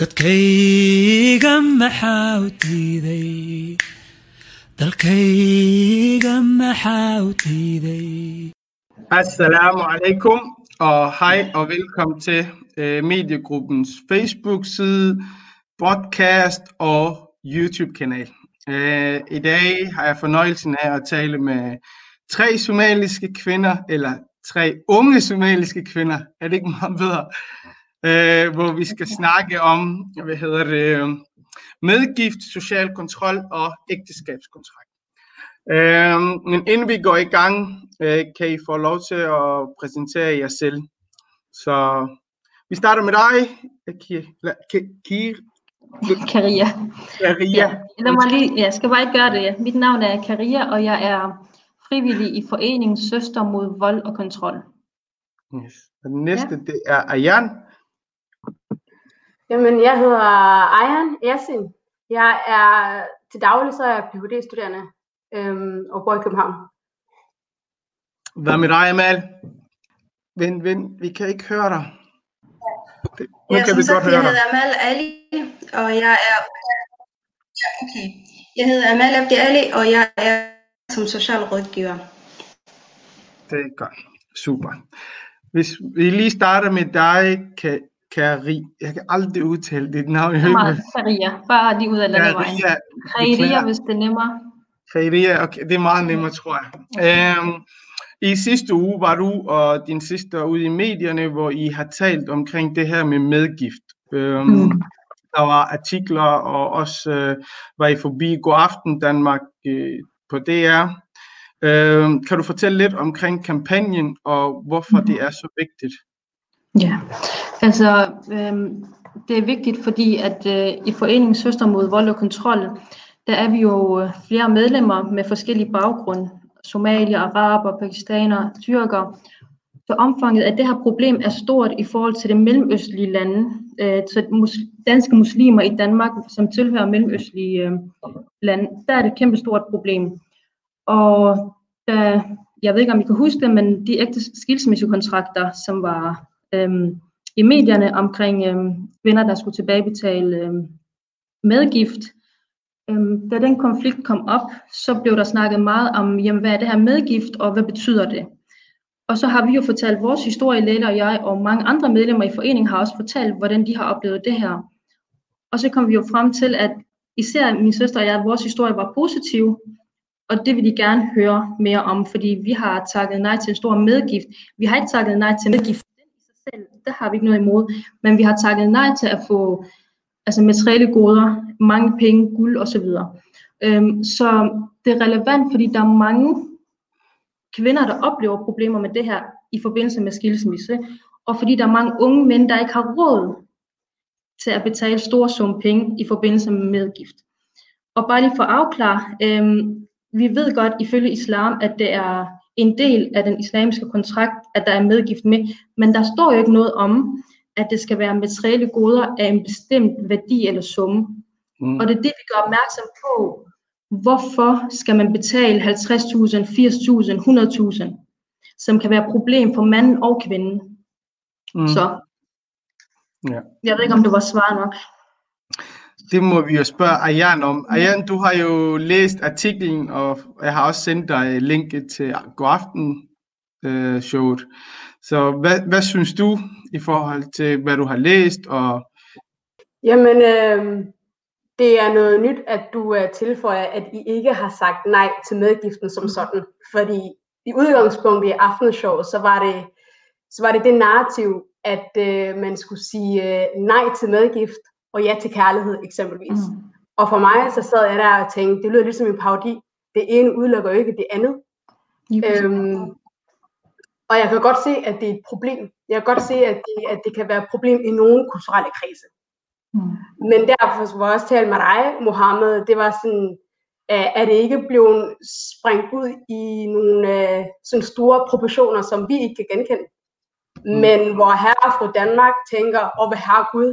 dadkayga maxaa u diiday? Dalkayga maxaa u diiday? Assalamu alaikum og hej og velkommen til øh, Mediegruppens Facebook-side, podcast og YouTube-kanal. Øh, I dag har jeg fornøjelsen af at tale med tre somaliske kvinder, eller tre unge somaliske kvinder, er det ikke meget bedre, øh, hvor vi skal snakke om, hvad hedder det, medgift, social kontrol og ægteskabskontrakt. Øh, men inden vi går i gang, øh, kan I få lov til at præsentere jer selv. Så vi starter med dig, Ki- la- Ki- Ki- Karia. Karia. Ja, lad mig lige, jeg skal bare ikke gøre det. Mit navn er Karia, og jeg er frivillig i foreningen Søster mod vold og kontrol. Yes. Og den næste, det er Ayan. Jamen, jeg hedder Ayan Yasin. Jeg er til daglig så er jeg Ph.D.-studerende øhm, og bor i København. Hvad med dig, Amal? Vent, vent, vi kan ikke høre dig. Det, nu Ja, kan vi som godt sagt, høre jeg dig. hedder Amal Ali, og jeg er... Ja, okay. Jeg hedder Amal Abdi Ali, og jeg er som socialrådgiver. Det er godt. Super. Hvis vi lige starter med dig, Kari. Jeg kan aldrig udtale dit navn. Jeg meget Karia, bare lige ud af landevejen. Karia. Karia, hvis det er nemmere. Khairia, okay, det er meget nemmere, tror jeg. Øhm, I sidste uge var du og din søster ude i medierne, hvor I har talt omkring det her med medgift. Øhm, Mm. Der var artikler, og også øh, var I forbi God Aften Danmark øh, på DR. Øhm, kan du fortælle lidt omkring kampagnen, og hvorfor det er så vigtigt? Ja, altså øhm, det er vigtigt, fordi at øh, i foreningen Søster mod vold og kontrol, der er vi jo øh, flere medlemmer med forskellige baggrund. Somalier, araber, pakistanere, tyrker. Så omfanget af det her problem er stort i forhold til det mellemøstlige lande. Øh, så mus- danske muslimer i Danmark, som tilhører mellemøstlige øh, lande, der er det et kæmpe stort problem. Og der, jeg ved ikke, om I kan huske det, men de ægte skilsmissekontrakter, som var øhm, i medierne omkring øhm, kvinder, der skulle tilbagebetale øhm, medgift. Øhm, da den konflikt kom op, så blev der snakket meget om, jamen, hvad er det her medgift, og hvad betyder det? Og så har vi jo fortalt vores historie, Lella og jeg, og mange andre medlemmer i foreningen har også fortalt, hvordan de har oplevet det her. Og så kom vi jo frem til, at især min søster og jeg, vores historie var positiv, og det vil de gerne høre mere om, fordi vi har takket nej til en stor medgift. Vi har ikke takket nej til medgift det har vi ikke noget imod, men vi har takket nej til at få altså materielle goder, mange penge, guld osv. Øhm, så det er relevant, fordi der er mange kvinder, der oplever problemer med det her i forbindelse med skilsmisse, og fordi der er mange unge mænd, der ikke har råd til at betale store sum penge i forbindelse med medgift. Og bare lige for at afklare, øhm, vi ved godt ifølge islam, at det er en del af den islamiske kontrakt, at der er medgift med, men der står jo ikke noget om, at det skal være materielle goder af en bestemt værdi eller summe. Mm. Og det er det, vi gør opmærksom på. Hvorfor skal man betale 50.000, 80.000, 100.000, som kan være et problem for manden og kvinden. Mm. Så Ja. jeg ved ikke, om det var svar nok. Det må vi jo spørge Ayan om. Ayan, du har jo læst artiklen, og jeg har også sendt dig linket til Godaften øh, showet. Så hvad, hvad synes du i forhold til, hvad du har læst? Og Jamen, øh, det er noget nyt, at du øh, tilføjer, at I ikke har sagt nej til medgiften som sådan. Fordi i udgangspunktet i aftenshowet, så var det, så var det det narrativ, at øh, man skulle sige øh, nej til medgift og ja til kærlighed eksempelvis. Mm. Og for mig, så sad jeg der og tænkte, det lyder ligesom en parodi. Det ene udelukker jo ikke det andet. Øhm, og jeg kan godt se, at det er et problem. Jeg kan godt se, at det, at det kan være et problem i nogle kulturelle kredse. Mm. Men derfor var jeg også talt med dig, Mohammed, det var sådan, øh, er det ikke blevet sprængt ud i nogle øh, sådan store proportioner, som vi ikke kan genkende. Men hvor herre og fru Danmark tænker, og hvad herre Gud,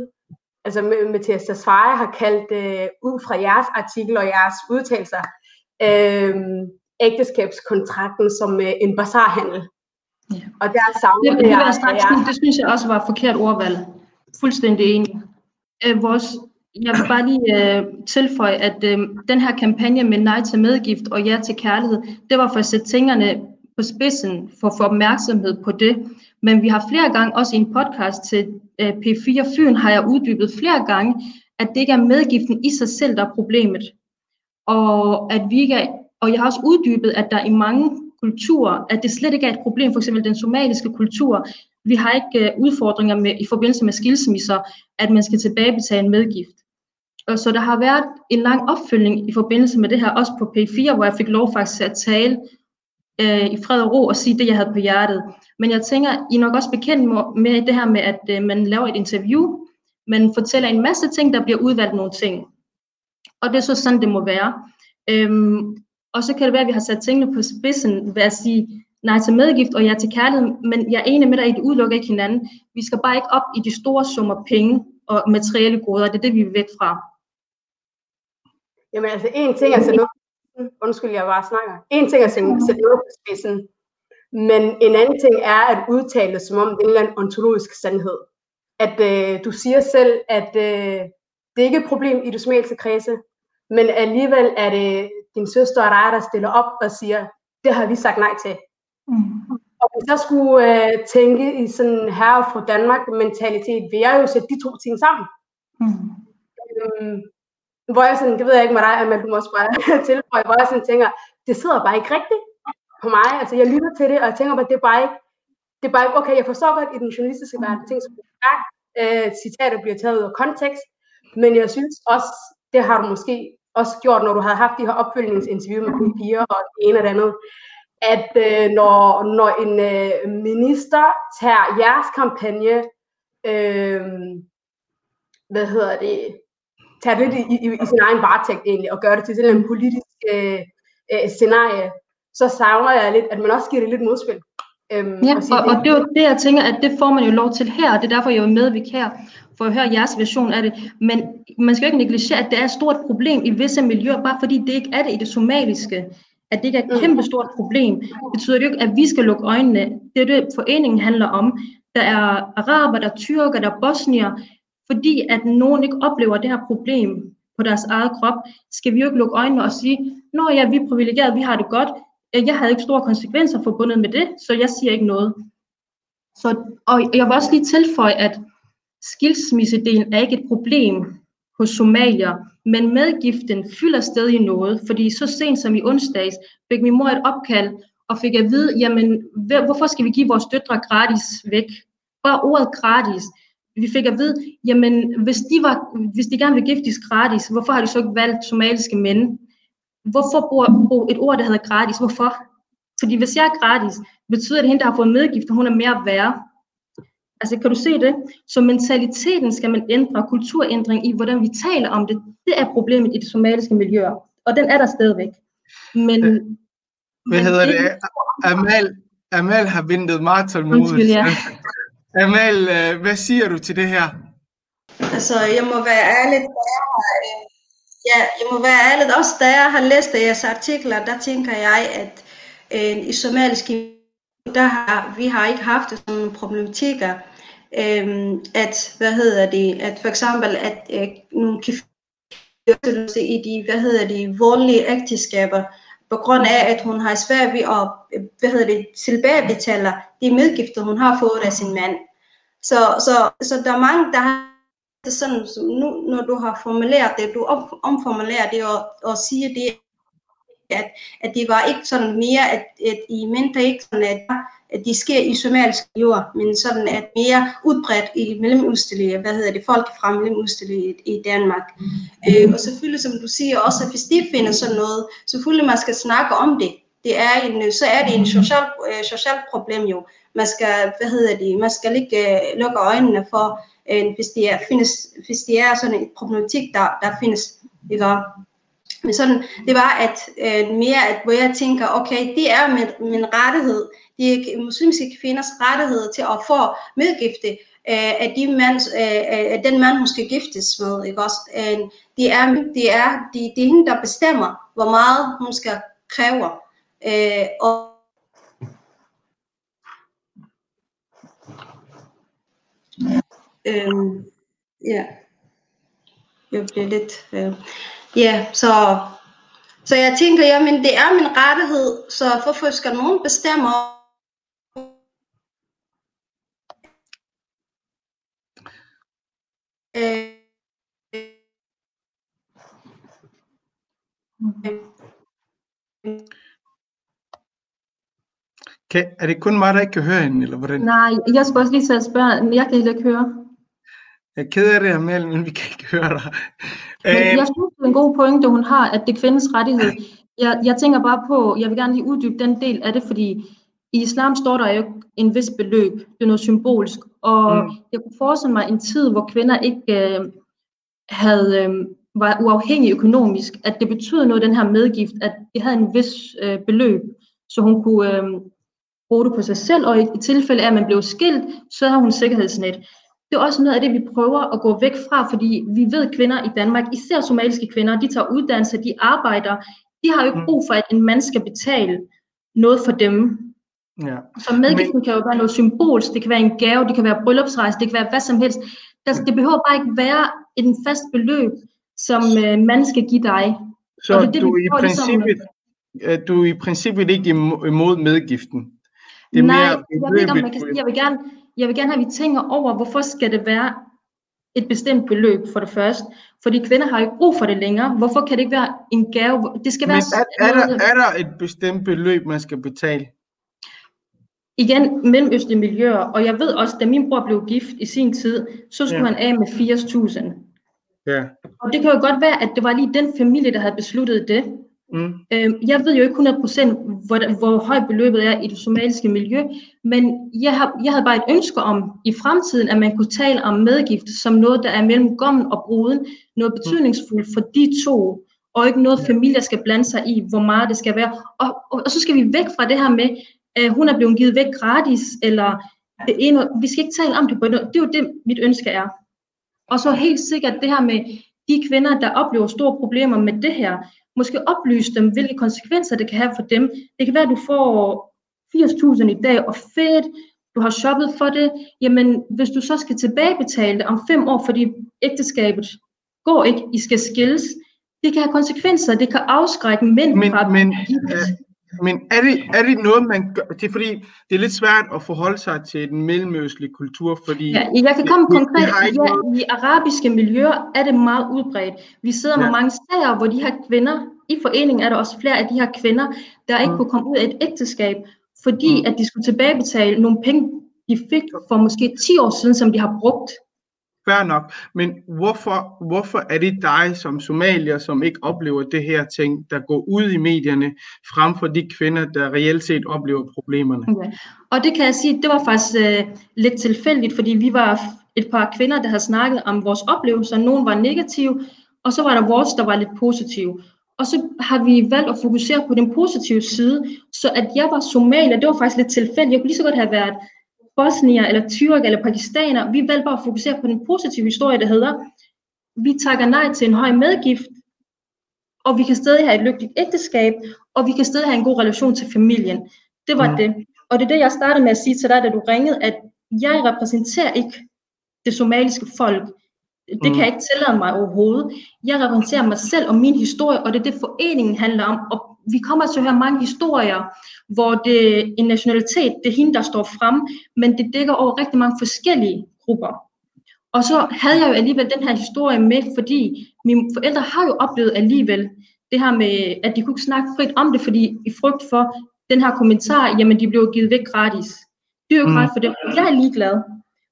altså Mathias Tesfaye har kaldt øh, ud fra jeres artikel og jeres udtalelser, øh, ægteskabskontrakten som øh, en bazarhandel. Ja. Og der savner Det, det, jeg straks, jeg, det synes jeg også var forkert ordvalg. Fuldstændig enig. Øh, vores, jeg vil bare lige øh, tilføje, at øh, den her kampagne med nej til medgift og ja til kærlighed, det var for at sætte tingene på spidsen for at få opmærksomhed på det. Men vi har flere gange, også i en podcast til øh, P4 Fyn, har jeg uddybet flere gange, at det ikke er medgiften i sig selv, der er problemet. Og, at vi ikke er, og jeg har også uddybet, at der i mange kulturer, at det slet ikke er et problem, for eksempel den somaliske kultur. Vi har ikke uh, udfordringer med, i forbindelse med skilsmisser, at man skal tilbagebetale en medgift. Og så der har været en lang opfølgning i forbindelse med det her, også på P4, hvor jeg fik lov faktisk at tale uh, i fred og ro og sige det, jeg havde på hjertet. Men jeg tænker, I er nok også bekendt med det her med, at uh, man laver et interview, man fortæller en masse ting, der bliver udvalgt nogle ting. Og det er så sådan, det må være. Øhm, og så kan det være, at vi har sat tingene på spidsen ved at sige nej til medgift og ja til kærlighed, men jeg er enig med dig, at det udelukker ikke hinanden. Vi skal bare ikke op i de store summer penge og materielle goder. Det er det, vi vil væk fra. Jamen altså, en ting er noget, undskyld, jeg bare snakker. En ting er at sætte noget på spidsen, men en anden ting er at udtale det, som om det er en eller anden ontologisk sandhed. At øh, du siger selv, at øh, det er ikke et problem i somaliske kredse, men alligevel er det din søster og dig, der stiller op og siger, det har vi sagt nej til. Mm. Og hvis jeg skulle øh, tænke i sådan her og fru Danmark mentalitet, vil jeg jo sætte de to ting sammen. Mm. Øhm, hvor jeg sådan, det ved jeg ikke med dig, men du må også bare hvor jeg sådan tænker, det sidder bare ikke rigtigt på mig. Altså jeg lytter til det, og jeg tænker bare, det er bare ikke, det er bare ikke, okay, jeg forstår godt i den journalistiske verden, ting som er øh, citater bliver taget ud af kontekst, men jeg synes også, det har du måske også gjort, når du havde haft de her opfølgningsinterview med P4 og det ene og det andet, at øh, når, når en øh, minister tager jeres kampagne, øh, hvad hedder det, tager det i, i, i sin egen varetægt egentlig, og gør det til sådan en politisk øh, øh, scenarie, så savner jeg lidt, at man også giver det lidt modspil. Øhm, ja, og, og, og det er jo det, jeg tænker, at det får man jo lov til her, og det er derfor, jeg er medvirk her, for at høre jeres version af det. Men man skal jo ikke negligere, at det er et stort problem i visse miljøer, bare fordi det ikke er det i det somaliske. At det ikke er et mm. kæmpe stort problem, betyder det jo ikke, at vi skal lukke øjnene. Det er det, foreningen handler om. Der er araber, der er tyrker, der er bosnier. Fordi at nogen ikke oplever det her problem på deres eget krop, skal vi jo ikke lukke øjnene og sige, når ja, vi er privilegerede, vi har det godt, jeg havde ikke store konsekvenser forbundet med det, så jeg siger ikke noget. Så, og jeg vil også lige tilføje, at skilsmissedelen er ikke et problem hos somalier, men medgiften fylder stadig noget, fordi så sent som i onsdags fik min mor et opkald og fik at vide, jamen hvorfor skal vi give vores døtre gratis væk? Bare ordet gratis. Vi fik at vide, jamen hvis de, var, hvis de gerne vil giftes gratis, hvorfor har de så ikke valgt somaliske mænd? Hvorfor bruge et ord, der hedder gratis? Hvorfor? Fordi hvis jeg er gratis, betyder det, at hende, der har fået medgift, hun er mere værd. Altså, kan du se det? Så mentaliteten skal man ændre, kulturændring i, hvordan vi taler om det, det er problemet i de somaliske miljøer. Og den er der stadigvæk. Men, Hvad men hedder det? Amal, Amal har ventet meget tålmodigt. Ja. Amal, øh, hvad siger du til det her? Altså, jeg må være ærlig, Ja, jeg må være ærlig. Også da jeg har læst jeres artikler, der tænker jeg, at øh, i somaliske der har, vi har ikke haft sådan nogle problematikker, øh, at, hvad hedder det, at for eksempel, at øh, nogle kan i de, hvad hedder det, voldelige ægteskaber, på grund af, at hun har svært ved at, hvad hedder det, tilbagebetale de medgifter, hun har fået af sin mand. Så, så, så der er mange, der har det sådan, som nu, når du har formuleret det, du omformulerer det og, og siger det, at, at det var ikke sådan mere, at, at I mente ikke sådan, at, at de sker i somalisk jord, men sådan at mere udbredt i mellemudstillede, hvad hedder det, folk fra mellemudstillede i, Danmark. Mm. Øh, og selvfølgelig, som du siger også, at hvis de finder sådan noget, selvfølgelig man skal snakke om det. Det er en, så er det en social, øh, social problem jo. Man skal, hvad hedder det, man skal ikke øh, lukke øjnene for, øh, hvis, det er, findes, hvis det er sådan et problematik, der, der findes. Ikke? Men sådan, det var at øh, mere, at, hvor jeg tænker, okay, det er min, min rettighed, det er muslimske kvinders rettighed til at få medgifte øh, af, de mand, øh, af den mand, hun skal giftes med. Ikke også? Øh, det, er, det, er, det, det er hende, der bestemmer, hvor meget hun skal kræve. Øh, og ja. jeg bliver lidt... Øh, ja, så, så jeg tænker, jamen det er min rettighed, så hvorfor skal nogen bestemme øh, Kan, er det kun mig, der ikke kan høre hende, eller hvordan? Nej, jeg skulle også lige så spørge, men jeg kan heller ikke høre. Jeg er ked af det, Amal, men vi kan ikke høre dig. Men Øh, jeg synes, det er en god pointe, hun har, at det er kvindens rettighed. Jeg, jeg tænker bare på, jeg vil gerne lige uddybe den del af det, fordi i islam står der jo en vis beløb. Det er noget symbolsk. Og Mm. jeg kunne forestille mig en tid, hvor kvinder ikke øh, havde, øh, var uafhængige økonomisk, at det betød noget, den her medgift, at det havde en vis øh, beløb, så hun kunne øh, bruge det på sig selv, og i, i tilfælde af, at man blev skilt, så har hun sikkerhedsnet. Det er også noget af det, vi prøver at gå væk fra, fordi vi ved, at kvinder i Danmark, især somaliske kvinder, de tager uddannelse, de arbejder, de har jo ikke Mm. brug for, at en mand skal betale noget for dem. Ja. Så medgiften kan jo være noget symbolsk, det kan være en gave, det kan være bryllupsrejse, det kan være hvad som helst. Der, det behøver bare ikke være en fast beløb, som øh, man skal give dig. Så Og det er det, du, i får ligesom- princippet, øh, du er i princippet ikke imo- imod medgiften. Det er Nej, mere jeg ved ikke, om man kan sige, jeg vil gerne, jeg vil gerne have, at vi tænker over, hvorfor skal det være et bestemt beløb for det første. Fordi kvinder har ikke brug for det længere. Hvorfor kan det ikke være en gave? Det skal Men være er, er, der, er der et bestemt beløb, man skal betale? Igen mellemøstlige miljøer. Og jeg ved også, da min bror blev gift i sin tid, så skulle Ja. han af med 80.000. Ja. Og det kan jo godt være, at det var lige den familie, der havde besluttet det. Mm. Øhm, jeg ved jo ikke 100% hvor, hvor højt beløbet er i det somaliske miljø, men jeg, har, jeg havde bare et ønske om i fremtiden, at man kunne tale om medgift som noget, der er mellem gommen og bruden, noget betydningsfuldt for de to, og ikke noget familier skal blande sig i, hvor meget det skal være. Og, og, og så skal vi væk fra det her med, at hun er blevet givet væk gratis, eller det ene, vi skal ikke tale om det på noget. Det er jo det, mit ønske er. Og så helt sikkert det her med de kvinder, der oplever store problemer med det her, måske oplyse dem, hvilke konsekvenser det kan have for dem. Det kan være, at du får 80.000 i dag, og fedt, du har shoppet for det. Jamen, hvis du så skal tilbagebetale det om fem år, fordi ægteskabet går ikke, I skal skilles, det kan have konsekvenser, det kan afskrække mænd Men, fra men, øh, men er, det, er det noget, man gør? Det er fordi, det er lidt svært at forholde sig til den mellemøstlige kultur, fordi Ja, jeg kan komme vi konkret. ikke Ja, I arabiske miljøer er det meget udbredt. Vi sidder med Ja. mange sager, hvor de her kvinder, i foreningen er der også flere af de her kvinder, der ikke Mm. kunne komme ud af et ægteskab, fordi Mm. at de skulle tilbagebetale nogle penge, de fik for måske 10 år siden, som de har brugt. Fair nok. Men hvorfor, hvorfor er det dig som somalier, som ikke oplever det her ting, der går ud i medierne, frem for de kvinder, der reelt set oplever problemerne? Ja. Og det kan jeg sige, det var faktisk øh, lidt tilfældigt, fordi vi var et par kvinder, der havde snakket om vores oplevelser. Nogle var negative, og så var der vores, der var lidt positive. Og så har vi valgt at fokusere på den positive side, så at jeg var somalier, det var faktisk lidt tilfældigt. Jeg kunne lige så godt have været bosnier, eller tyrk, eller pakistaner. Vi valgte bare at fokusere på den positive historie, der hedder, vi takker nej til en høj medgift, og vi kan stadig have et lykkeligt ægteskab, og vi kan stadig have en god relation til familien. Det var Mm. det. Og det er det, jeg startede med at sige til dig, da du ringede, at jeg repræsenterer ikke det somaliske folk. Det Mm. kan jeg ikke tillade mig overhovedet. Jeg repræsenterer mig selv og min historie, og det er det, foreningen handler om. Og vi kommer til at høre mange historier, hvor det er en nationalitet, det er hende, der står frem, men det dækker over rigtig mange forskellige grupper. Og så havde jeg jo alligevel den her historie med, fordi mine forældre har jo oplevet alligevel det her med, at de kunne ikke snakke frit om det, fordi i frygt for den her kommentar, jamen de blev givet væk gratis. Det er jo ikke Mm. ret for dem. Jeg er ligeglad,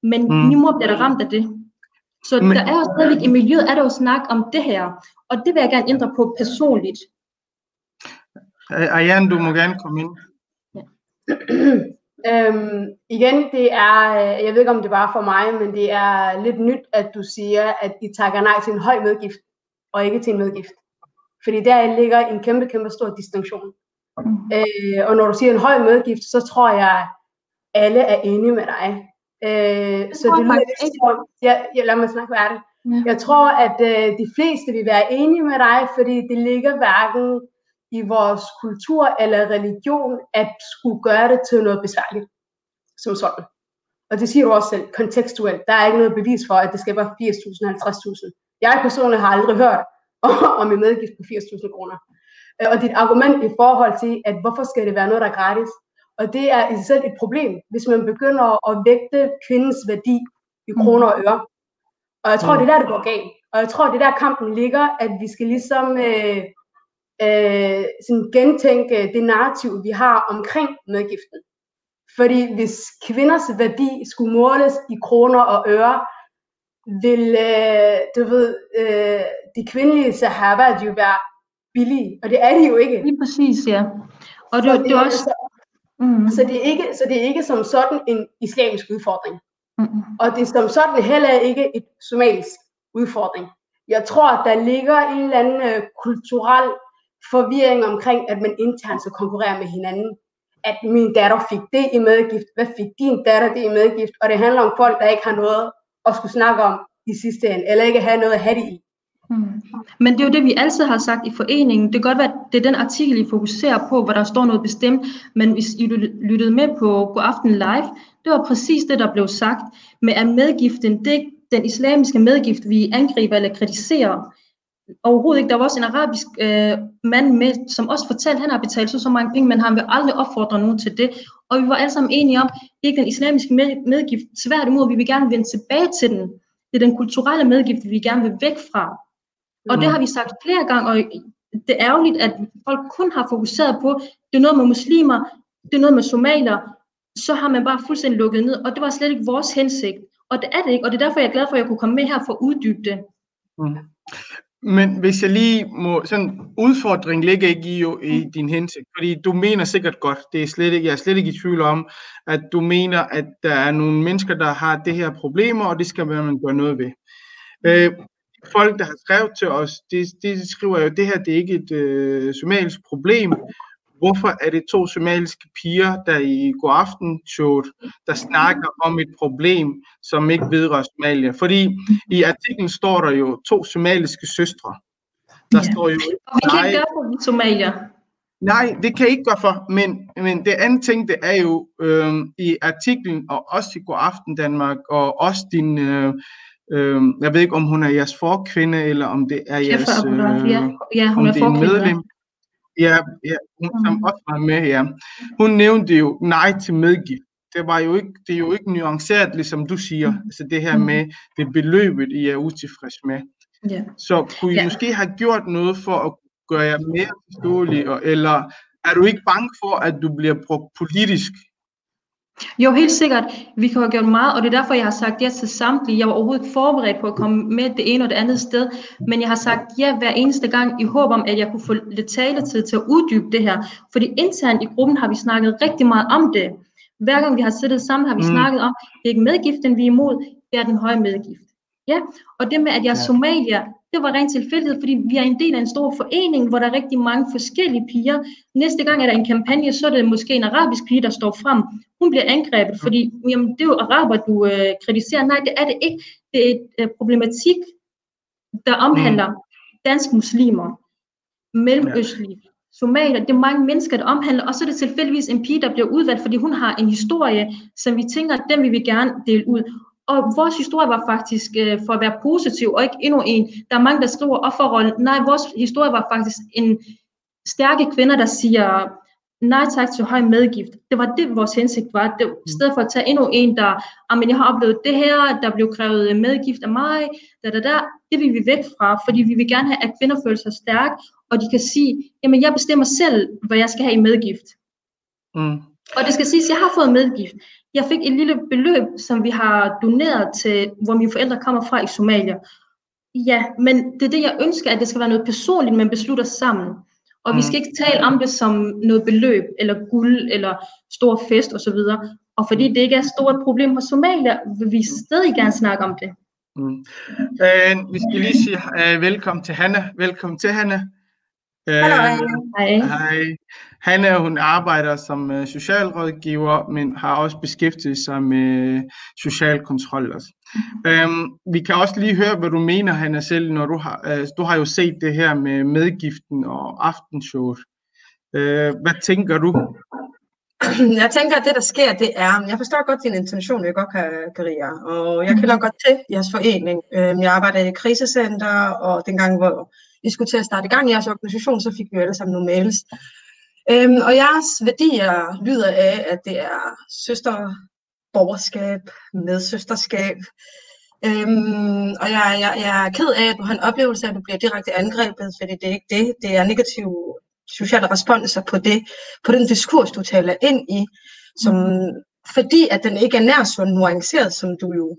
men Mm. min mor bliver der ramt af det. Så Men, der er jo stadigvæk i miljøet, er der jo snak om det her, og det vil jeg gerne ændre på personligt. Ayan, du må gerne komme ind. Øhm, igen, det er, øh, jeg ved ikke om det var for mig, men det er lidt nyt, at du siger, at de takker nej til en høj medgift, og ikke til en medgift. Fordi der ligger en kæmpe, kæmpe stor distinktion. Mm. Øh, og når du siger en høj medgift, så tror jeg, alle er enige med dig. Øh, så det jeg lyder lidt som, ja, ja, lad mig snakke færdigt. Ja. Jeg tror, at øh, de fleste vil være enige med dig, fordi det ligger hverken i vores kultur eller religion at skulle gøre det til noget besværligt som sådan. Og det siger du også selv, kontekstuelt. Der er ikke noget bevis for, at det skal være 80.000, 50.000. Jeg personligt har aldrig hørt om en medgift på 80.000 kroner. Øh, og dit argument i forhold til, at hvorfor skal det være noget, der er gratis? Og det er i sig selv et problem, hvis man begynder at vægte kvindens værdi i kroner og øre. Og jeg tror, det er der, det går galt. Og jeg tror, det er der kampen ligger, at vi skal ligesom øh, øh, sådan gentænke det narrativ, vi har omkring medgiften. Fordi hvis kvinders værdi skulle måles i kroner og øre, vil, øh, du ved, øh, de kvindelige sahaba jo være billige, og det er de jo ikke. Lige præcis, ja. Og det, Så det, det er også... Mm. Så det, er ikke, så det er ikke som sådan en islamisk udfordring. Mm. Og det er som sådan heller ikke et somalisk udfordring. Jeg tror, at der ligger en eller anden øh, kulturel forvirring omkring, at man internt skal konkurrere med hinanden. At min datter fik det i medgift, hvad fik din datter det i medgift? Og det handler om folk, der ikke har noget at skulle snakke om i sidste ende, eller ikke have noget at have det i. Mm. Men det er jo det, vi altid har sagt i foreningen. Det kan godt være, at det er den artikel, I fokuserer på, hvor der står noget bestemt, men hvis I lyttede med på God Aften Live, det var præcis det, der blev sagt med at medgiften, det er den islamiske medgift, vi angriber eller kritiserer. Overhovedet ikke. Der var også en arabisk øh, mand med, som også fortalte, at han har betalt så, så mange penge, men han vil aldrig opfordre nogen til det. Og vi var alle sammen enige om, det er ikke den islamiske med, medgift. Tværtimod, vi vil gerne vende tilbage til den. Det er den kulturelle medgift, vi gerne vil væk fra. Og det har vi sagt flere gange, og det er ærgerligt, at folk kun har fokuseret på, det er noget med muslimer, det er noget med somalier, så har man bare fuldstændig lukket ned, og det var slet ikke vores hensigt. Og det er det ikke, og det er derfor, jeg er glad for, at jeg kunne komme med her for at uddybe det. Mm. Men hvis jeg lige må, sådan udfordring ligger ikke i, jo, i din hensigt, fordi du mener sikkert godt, det er slet ikke, jeg er slet ikke i tvivl om, at du mener, at der er nogle mennesker, der har det her problemer, og det skal man gøre noget ved. Øh, folk, der har skrevet til os, de, de skriver jo, at det her det er ikke et øh, somalisk problem. Hvorfor er det to somaliske piger, der i god aften showet, der snakker om et problem, som ikke vedrører Somalia? Fordi i artiklen står der jo to somaliske søstre. Der Ja. står jo Og vi kan ikke gøre for de somalier. nej, det kan jeg ikke gøre for, men, men det andet ting, det er jo øh, i artiklen, og også i God Aften Danmark, og også din, øh, øh, jeg ved ikke, om hun er jeres forkvinde, eller om det er jeres, Abdullah, ja, ja, hun om er det er medlem. Ja, ja hun, som også var med, ja. Hun nævnte jo nej til medgift. Det, var jo ikke, det er jo ikke nuanceret, ligesom du siger. Mhm. Altså det her med det beløbet, I er utilfreds med. Ja. Så kunne I Ja. måske have gjort noget for at gøre jer mere forståelige, og- eller er du ikke bange for, at du bliver brugt politisk? Jo, helt sikkert. Vi kan have gjort meget, og det er derfor, jeg har sagt ja til samtlige. Jeg var overhovedet ikke forberedt på at komme med det ene og det andet sted, men jeg har sagt ja hver eneste gang i håb om, at jeg kunne få lidt taletid til at uddybe det her. Fordi internt i gruppen har vi snakket rigtig meget om det. Hver gang vi har siddet sammen, har vi Mm. snakket om, det er ikke medgiften, vi er imod, det er den høje medgift. Ja, og det med, at jeg er somalier, det var rent tilfældighed, fordi vi er en del af en stor forening, hvor der er rigtig mange forskellige piger. Næste gang er der en kampagne, så er det måske en arabisk pige, der står frem. Hun bliver angrebet, fordi jamen, det er jo araber, du øh, kritiserer. Nej, det er det ikke. Det er et øh, problematik, der omhandler dansk muslimer, mellemøstlige, somalier. Det er mange mennesker, der omhandler, og så er det tilfældigvis en pige, der bliver udvalgt, fordi hun har en historie, som vi tænker, den vil vi gerne dele ud. Og vores historie var faktisk øh, for at være positiv, og ikke endnu en. Der er mange, der skriver offerrollen. Nej, vores historie var faktisk en stærke kvinder, der siger nej tak til høj medgift. Det var det, vores hensigt var. Det, I stedet for at tage endnu en, der, men jeg har oplevet det her, der blev krævet medgift af mig, da, da, da. det vil vi væk fra, fordi vi vil gerne have, at kvinder føler sig stærke, og de kan sige, jamen jeg bestemmer selv, hvad jeg skal have i medgift. Mm. Og det skal siges, at jeg har fået medgift. Jeg fik et lille beløb, som vi har doneret til, hvor mine forældre kommer fra i Somalia. Ja, men det er det, jeg ønsker, at det skal være noget personligt, man beslutter sammen. Og mm. vi skal ikke tale om det som noget beløb, eller guld, eller stor fest osv. Og fordi det ikke er et stort problem hos Somalia, vil vi stadig gerne snakke om det. Mm. Øh, vi skal lige sige uh, velkommen til Hanna. Velkommen til Hanna. Øh, Hej. Hej. Hanna, hun arbejder som uh, socialrådgiver, men har også beskæftiget sig med social kontrol også. Um, vi kan også lige høre, hvad du mener, Hanna, selv, når du har, uh, du har jo set det her med medgiften og aftenshowet. Uh, hvad tænker du? jeg tænker, at det, der sker, det er, jeg forstår godt din intention, jeg godt kan, Karia, og jeg kender godt til jeres forening. Øhm, Jeg arbejder i krisecenter, og dengang, hvor vi skulle til at starte i gang i jeres organisation, så fik vi jo alle sammen nogle mails. Øhm, Og jeres værdier lyder af, at det er søsterborgerskab, medsøsterskab, Øhm, og jeg, jeg, jeg er ked af, at du har en oplevelse af, at du bliver direkte angrebet, fordi det er ikke det. Det er negative sociale responser på det, på den diskurs, du taler ind i, som, fordi at den ikke er nær så nuanceret, som du jo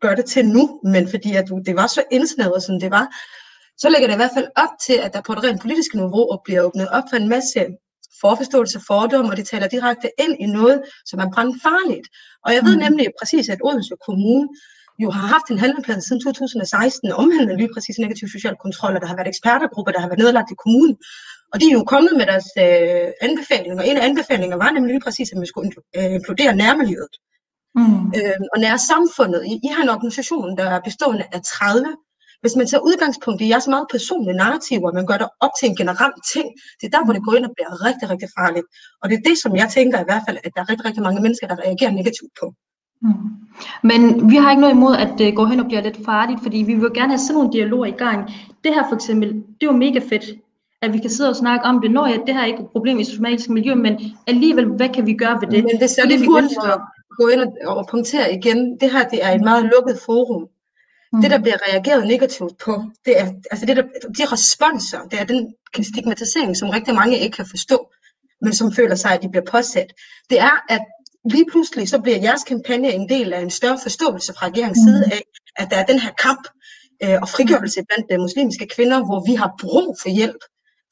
gør det til nu, men fordi at du, det var så indsnævret, som det var, så lægger det i hvert fald op til, at der på et rent politisk niveau bliver åbnet op for en masse forforståelse, fordomme, og de taler direkte ind i noget, som er brandfarligt. Og jeg ved Mm. nemlig præcis, at Odense Kommune jo har haft en handleplan siden 2016, omhandlende lige præcis negativ social kontrol, og der har været ekspertergrupper, der har været nedlagt i kommunen. Og de er jo kommet med deres øh, anbefalinger. En af anbefalingerne var nemlig lige præcis, at man skulle øh, inkludere nærmiljøet Mm. øh, og nære samfundet. I, I har en organisation, der er bestående af 30. Hvis man tager udgangspunkt i jeres meget personlige narrativer, og man gør det op til en generel ting, det er der, hvor det går ind og bliver rigtig, rigtig farligt. Og det er det, som jeg tænker i hvert fald, at der er rigtig, rigtig mange mennesker, der reagerer negativt på. Mm. Men vi har ikke noget imod, at det går hen og bliver lidt farligt, fordi vi vil gerne have sådan nogle dialoger i gang. Det her for eksempel, det er jo mega fedt, at vi kan sidde og snakke om det. Når ja, det her er ikke et problem i somalisk miljø, men alligevel, hvad kan vi gøre ved det? Men det, vi hurtigt ønsker. må gå ind og, og punktere igen, det her det er et meget lukket forum. Mm. Det, der bliver reageret negativt på, det er, altså det der, de responser, det er den stigmatisering, som rigtig mange ikke kan forstå, men som føler sig, at de bliver påsat. Det er, at lige pludselig så bliver jeres kampagne en del af en større forståelse fra regeringens Mm. side af, at der er den her kamp øh, og frigørelse blandt de muslimske kvinder, hvor vi har brug for hjælp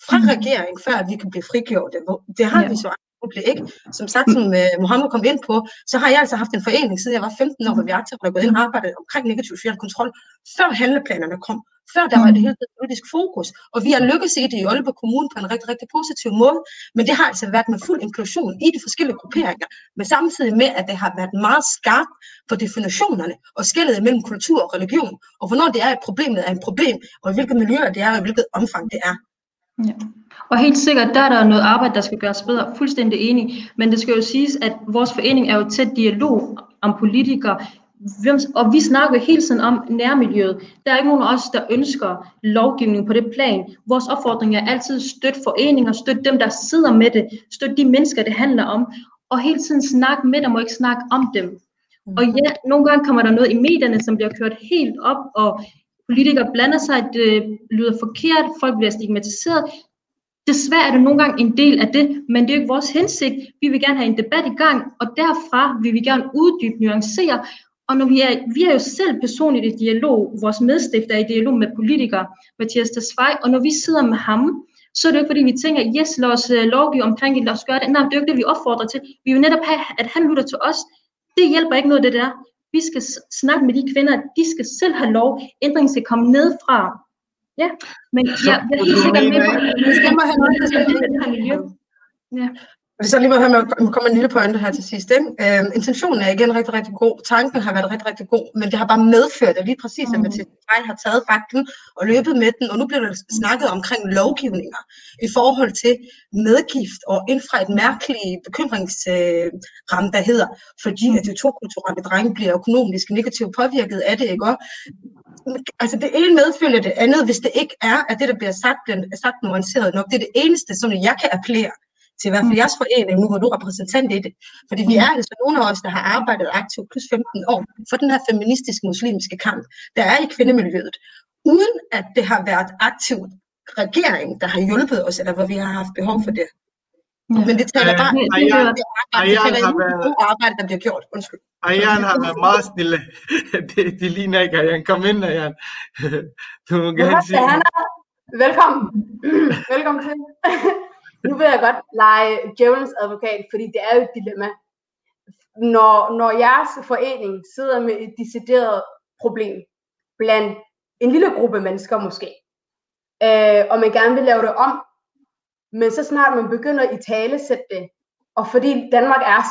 fra Mm. regeringen, før at vi kan blive frigjorte. Det har Ja. vi så absolut ikke. Som sagt, som uh, Mohammed kom ind på, så har jeg altså haft en forening, siden jeg var 15 år, hvor vi aktivt har gået ind og arbejdet omkring negativ social kontrol, før handleplanerne kom, før der var det hele tiden politisk fokus. Og vi har lykkes i det i Aalborg Kommune på en rigtig, rigtig positiv måde, men det har altså været med fuld inklusion i de forskellige grupperinger, men samtidig med, at det har været meget skarpt på definitionerne og skældet mellem kultur og religion, og hvornår det er, at problemet er et problem, og i hvilke miljøer det er, og i hvilket omfang det er. Ja. Og helt sikkert, der er der noget arbejde, der skal gøres bedre. Fuldstændig enig. Men det skal jo siges, at vores forening er jo tæt dialog om politikere. Og vi snakker jo hele tiden om nærmiljøet. Der er ikke nogen af os, der ønsker lovgivning på det plan. Vores opfordring er altid støt foreninger, støt dem, der sidder med det, støt de mennesker, det handler om, og hele tiden snakke med dem og ikke snakke om dem. Og ja, nogle gange kommer der noget i medierne, som bliver kørt helt op, og politikere blander sig, det lyder forkert, folk bliver stigmatiseret. Desværre er det nogle gange en del af det, men det er jo ikke vores hensigt. Vi vil gerne have en debat i gang, og derfra vil vi gerne uddybe, nuancere. Og når vi er, vi er jo selv personligt i dialog, vores medstifter er i dialog med politikere, Mathias Tesfaye, og når vi sidder med ham, så er det jo ikke fordi, vi tænker, yes, lad os uh, lovgive omkring det, lad os gøre det. Nej, det er jo ikke det, vi opfordrer til. Vi vil netop have, at han lytter til os. Det hjælper ikke noget, det der. Vi skal snakke med de kvinder, de skal selv have lov. Ændringen skal komme nedfra. Ja, men Så ja, jeg er helt sikkert med at vi skal må have noget, der skal det her miljø. Ja. Hvis jeg lige må have med, at komme en lille pointe her til sidst. Ikke? Øh, intentionen er igen rigtig, rigtig god. Tanken har været rigtig, rigtig god, men det har bare medført, at lige præcis, at Mhm. Mathias Frey har taget vagten og løbet med den, og nu bliver der snakket omkring lovgivninger i forhold til medgift og ind fra et mærkeligt bekymringsram, der hedder, fordi at de to kulturelle drenge bliver økonomisk negativt påvirket af det, ikke? Og, altså det ene medfølger det andet, hvis det ikke er, at det, der bliver sagt, bliver sagt nuanceret nok. Det er det eneste, som jeg kan appellere til i hvert fald jeres forening, nu hvor du er repræsentant i det. Fordi vi er altså nogle af os, der har arbejdet aktivt plus 15 år for den her feministiske muslimske kamp, der er i kvindemiljøet, uden at det har været aktivt regering, der har hjulpet os, eller hvor vi har haft behov for det. Ja. Men det taler bare det- det, det det, hører- det, arbejde, gode der bliver gjort. Undskyld. Ayan har været meget stille. Det, de ligner ikke Ayan. Kom ind, Ayan. Du må gerne sige. Velkommen. Velkommen til. nu vil jeg godt lege djævelens advokat, fordi det er jo et dilemma. Når, når jeres forening sidder med et decideret problem blandt en lille gruppe mennesker måske, øh, og man gerne vil lave det om, men så snart man begynder i tale sætte det, og fordi Danmark er,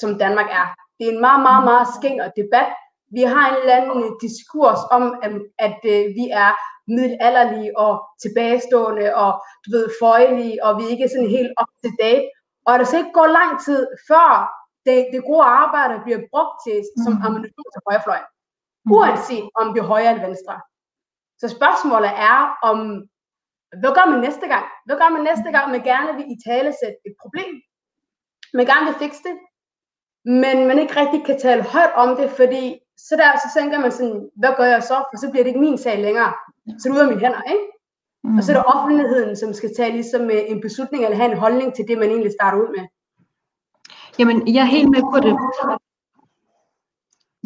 som Danmark er, det er en meget, meget, meget skinger debat. Vi har en eller anden diskurs om, at, at øh, vi er middelalderlige og tilbagestående og du ved, føjelige, og vi ikke er sådan helt up to date. Og der skal ikke gå lang tid, før det, det gode arbejde bliver brugt til, som Mm. ammunition til højrefløjen. Uanset om det er højre eller venstre. Så spørgsmålet er, om hvad gør man næste gang? Hvad gør man næste gang, man gerne vil i tale sætte et problem? Man gerne vil fikse det, men man ikke rigtig kan tale højt om det, fordi så der så tænker man sådan, hvad gør jeg så? For så bliver det ikke min sag længere. Så er det ud af mine hænder, ikke? Mm. Og så er det offentligheden, som skal tage ligesom øh, en beslutning eller have en holdning til det, man egentlig starter ud med. Jamen, jeg er helt med på det.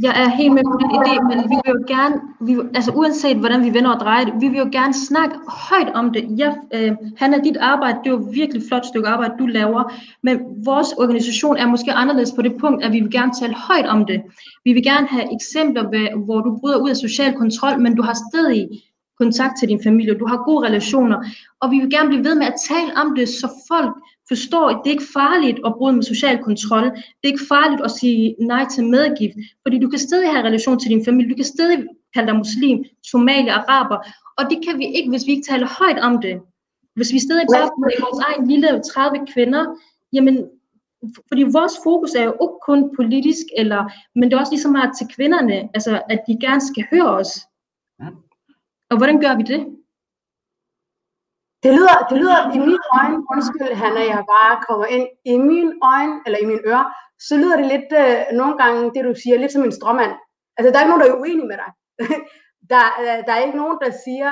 Jeg er helt med på den idé, men vi vil jo gerne, vi, altså uanset hvordan vi vender og drejer det, vi vil jo gerne snakke højt om det. Jeg, øh, han er dit arbejde, det er jo virkelig flot stykke arbejde, du laver, men vores organisation er måske anderledes på det punkt, at vi vil gerne tale højt om det. Vi vil gerne have eksempler, hvor du bryder ud af social kontrol, men du har stadig kontakt til din familie, du har gode relationer, og vi vil gerne blive ved med at tale om det, så folk forstår, at det ikke er farligt at bryde med social kontrol. Det er ikke farligt at sige nej til medgift, fordi du kan stadig have relation til din familie. Du kan stadig kalde dig muslim, somalier, araber, og det kan vi ikke, hvis vi ikke taler højt om det. Hvis vi stadig bare er i vores egen lille 30 kvinder, jamen, fordi vores fokus er jo ikke kun politisk, eller, men det er også ligesom meget til kvinderne, altså at de gerne skal høre os. Og hvordan gør vi det? Det lyder, det lyder i mine øjne, undskyld Hanna, jeg bare kommer ind, i mine øjne, eller i mine ører, så lyder det lidt, øh, nogle gange, det du siger, lidt som en stråmand. Altså, der er ikke nogen, der er uenig med dig. der, øh, der er ikke nogen, der siger,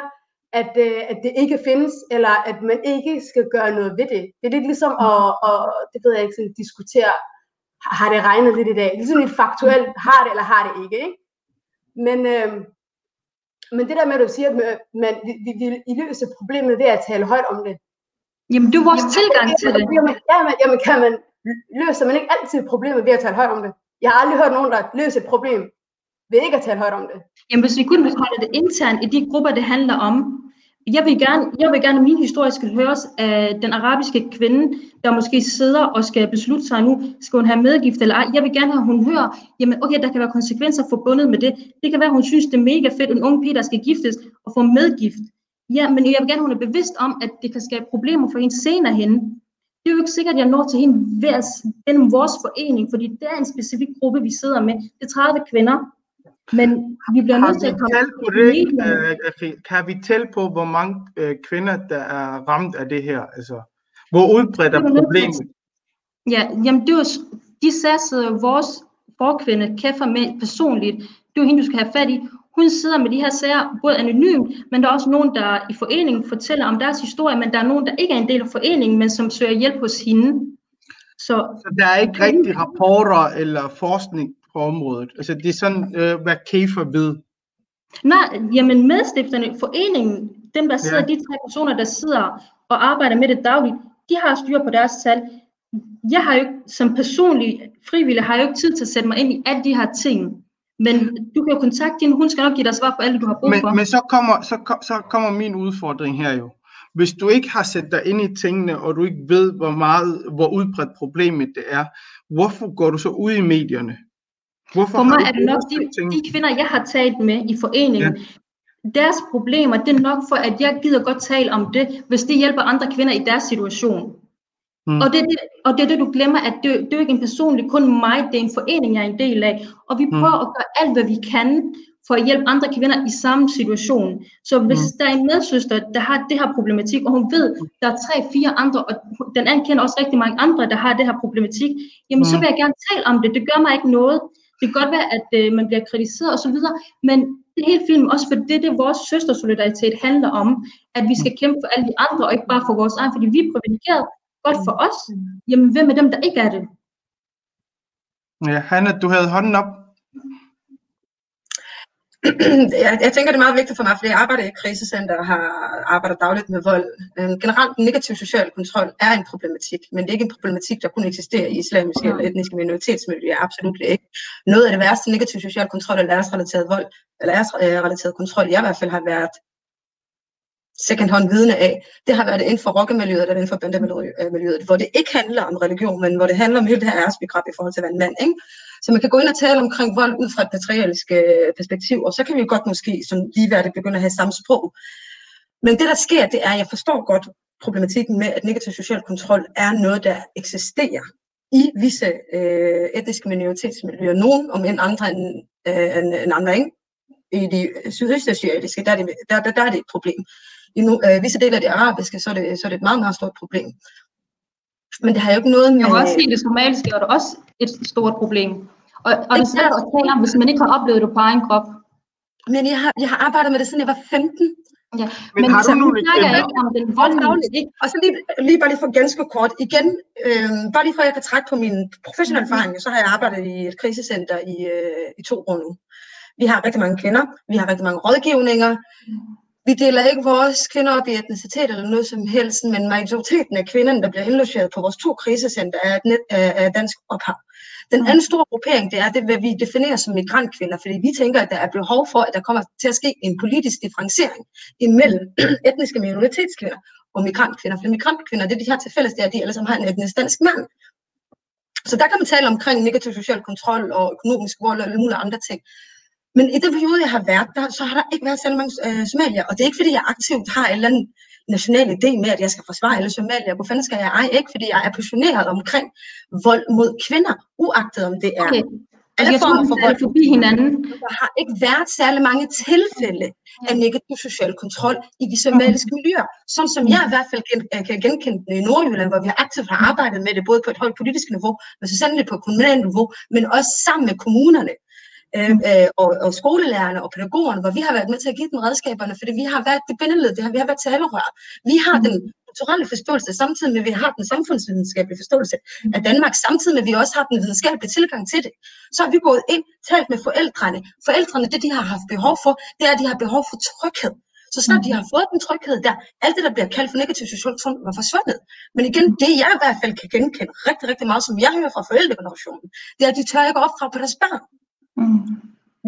at, øh, at det ikke findes, eller at man ikke skal gøre noget ved det. Det er lidt ligesom at, at det ved jeg ikke, sådan, diskutere, har- det regnet lidt i dag? Ligesom et faktuelt, har det eller har det ikke, ikke? Men, øh, men det der med, at du siger, at man- man, vi, vi, I løser problemet ved at tale højt om det. Jamen, det er vores tilgang til det. Jamen, jamen, jamen kan man, løser man ikke altid problemet ved at tale højt om det? Jeg har aldrig hørt nogen, der løser et problem ved ikke at tale højt om det. Jamen, hvis vi kun vil holde det internt i de grupper, det handler om. Jeg vil gerne, jeg vil gerne at min historie skal høres af den arabiske kvinde, der måske sidder og skal beslutte sig nu, skal hun have medgift eller ej. Jeg vil gerne have, at hun hører, jamen okay, der kan være konsekvenser forbundet med det. Det kan være, at hun synes, det er mega fedt, en ung pige, der skal giftes og få medgift. Ja, men jeg vil gerne, at hun er bevidst om, at det kan skabe problemer for hende senere hen. Det er jo ikke sikkert, at jeg når til hende gennem vores forening, fordi det er en specifik gruppe, vi sidder med. Det er 30 kvinder, men vi bliver nødt til at komme tal på det? øh? Kan vi tælle på, hvor mange øh, kvinder, der er ramt af det her? Altså, hvor udbredt er er problemet? Ja, jamen det var, s- de sager vores forkvinde, Kæffer med personligt, det var hende, du skal have fat i. Hun sidder med de her sager både anonymt, men der er også nogen, der i foreningen fortæller om deres historie, men der er nogen, der ikke er en del af foreningen, men som søger hjælp hos hende. Så Så der er ikke rigtig rapporter eller forskning på området. Altså, det er sådan, øh, hvad KEFA ved. nej, jamen medstifterne, foreningen, dem der sidder, Ja. de tre personer, der sidder og arbejder med det dagligt, de har styr på deres tal. Jeg har jo ikke, som personlig frivillig, har jeg jo ikke tid til at sætte mig ind i alle de her ting. Men du kan jo kontakte hende, hun skal nok give dig svar på alt, du har brug for. Men, men så, kommer, så, så kommer min udfordring her jo. Hvis du ikke har sat dig ind i tingene, og du ikke ved, hvor meget, hvor udbredt problemet det er, hvorfor går du så ud i medierne? Hvorfor For mig er det nok de, de kvinder, jeg har talt med i foreningen, ja. deres problemer, det er nok for, at jeg gider godt tale om det, hvis det hjælper andre kvinder i deres situation. Mm. Mm. Og, det, er det, og det er det, du glemmer, at det, det er jo ikke en personlig, kun mig, det er en forening, jeg er en del af. Og vi Mm. prøver at gøre alt, hvad vi kan, for at hjælpe andre kvinder i samme situation. Så hvis Mm. mm. der er en medsøster, der har det her problematik, og hun ved, der er tre, fire andre, og den anden kender også rigtig mange andre, der har det her problematik, jamen mm. så Mm. vil jeg gerne tale om det. Det gør mig ikke noget. Det kan godt være, at øh, man bliver kritiseret osv., men det er helt fint, også for det, det vores søstersolidaritet handler om, at vi skal kæmpe for alle de andre, og ikke bare for vores egen, fordi vi er privilegeret godt for os. Jamen, hvem er dem, der ikke er det? Ja, Hanna, du havde hånden op. jeg, tænker, det er meget vigtigt for mig, fordi jeg arbejder i et krisecenter og har arbejdet dagligt med vold. Øhm, generelt, negativ social kontrol er en problematik, men det er ikke en problematik, der kun eksisterer i islamiske eller etniske minoritetsmiljøer. Absolut ikke. Noget af det værste negativ social kontrol er æresrelateret vold, eller æresrelateret kontrol, jeg i hvert fald har været second hånd vidne af, det har været inden for rockemiljøet eller inden for bandemiljøet, hvor det ikke handler om religion, men hvor det handler om hele det her æresbegreb i forhold til at være en mand. Ikke? Så man kan gå ind og tale omkring vold ud fra et patriarkalsk øh, perspektiv, og så kan vi jo godt måske som ligeværdigt begynde at have samme sprog. Men det, der sker, det er, at jeg forstår godt problematikken med, at negativ social kontrol er noget, der eksisterer i visse øh, etniske minoritetsmiljøer. Nogen, om end andre end, øh, end, end andre, ikke? I de sydøstasiatiske, der er det, der, der, der er det et problem. I no, øh, visse dele af det arabiske, så er det, så er det et meget, meget stort problem. Men det har jo ikke noget med... Jeg må også sige, det somaliske er der også et stort problem. Og, og det er svært at tale om, hvis man ikke har oplevet det på egen krop. Men jeg har, jeg har arbejdet med det, siden jeg var 15. Ja. Men Men, har du så nogle nu snakker jeg eksempler? ikke om den voldelige. Ikke? Og så lige, lige bare lige for ganske kort igen, øh, bare lige for at jeg kan trække på min professionelle erfaring, så har jeg arbejdet i et krisecenter i, øh, i to år nu. Vi har rigtig mange kvinder, vi har rigtig mange rådgivninger. Vi deler ikke vores kvinder op i etnicitet eller noget som helst, men majoriteten af kvinderne, der bliver indlogeret på vores to krisecenter, er, et net, er, er dansk ophav. Den anden store gruppering, det er det, hvad vi definerer som migrantkvinder, fordi vi tænker, at der er behov for, at der kommer til at ske en politisk differentiering imellem etniske minoritetskvinder og migrantkvinder. For migrantkvinder, det de har til fælles, det er, at de alle sammen har en etnisk dansk mand. Så der kan man tale omkring negativ social kontrol og økonomisk vold og alle mulige andre ting. Men i den periode, jeg har været der, så har der ikke været særlig mange øh, somalier. Og det er ikke, fordi jeg aktivt har en eller anden national idé med, at jeg skal forsvare alle somalier. Hvor fanden skal jeg ej? Ikke, fordi jeg er passioneret omkring vold mod kvinder, uagtet om det er Okay. alle Jeg former for vold. forbi hinanden. Der har ikke været særlig mange tilfælde af negativ social kontrol i de somaliske miljøer. Sådan som jeg i hvert fald øh, kan genkende det i Nordjylland, hvor vi aktivt har arbejdet med det, både på et højt politisk niveau, men så sandelig på kommunalt niveau, men også sammen med kommunerne. Øh, øh, og, og skolelærerne og pædagogerne, hvor vi har været med til at give dem redskaberne, fordi vi har været det bindeled, det har, vi har været talerør. Vi har den kulturelle forståelse, samtidig med, at vi har den samfundsvidenskabelige forståelse af Danmark, samtidig med, at vi også har den videnskabelige tilgang til det. Så har vi gået ind, talt med forældrene. Forældrene, det de har haft behov for, det er, at de har behov for tryghed. Så snart de har fået den tryghed der, alt det, der bliver kaldt for negativ social kontrol, var forsvundet. Men igen, det jeg i hvert fald kan genkende rigtig, rigtig meget, som jeg hører fra forældregenerationen, det er, at de tør ikke opdrage på deres børn. Mm.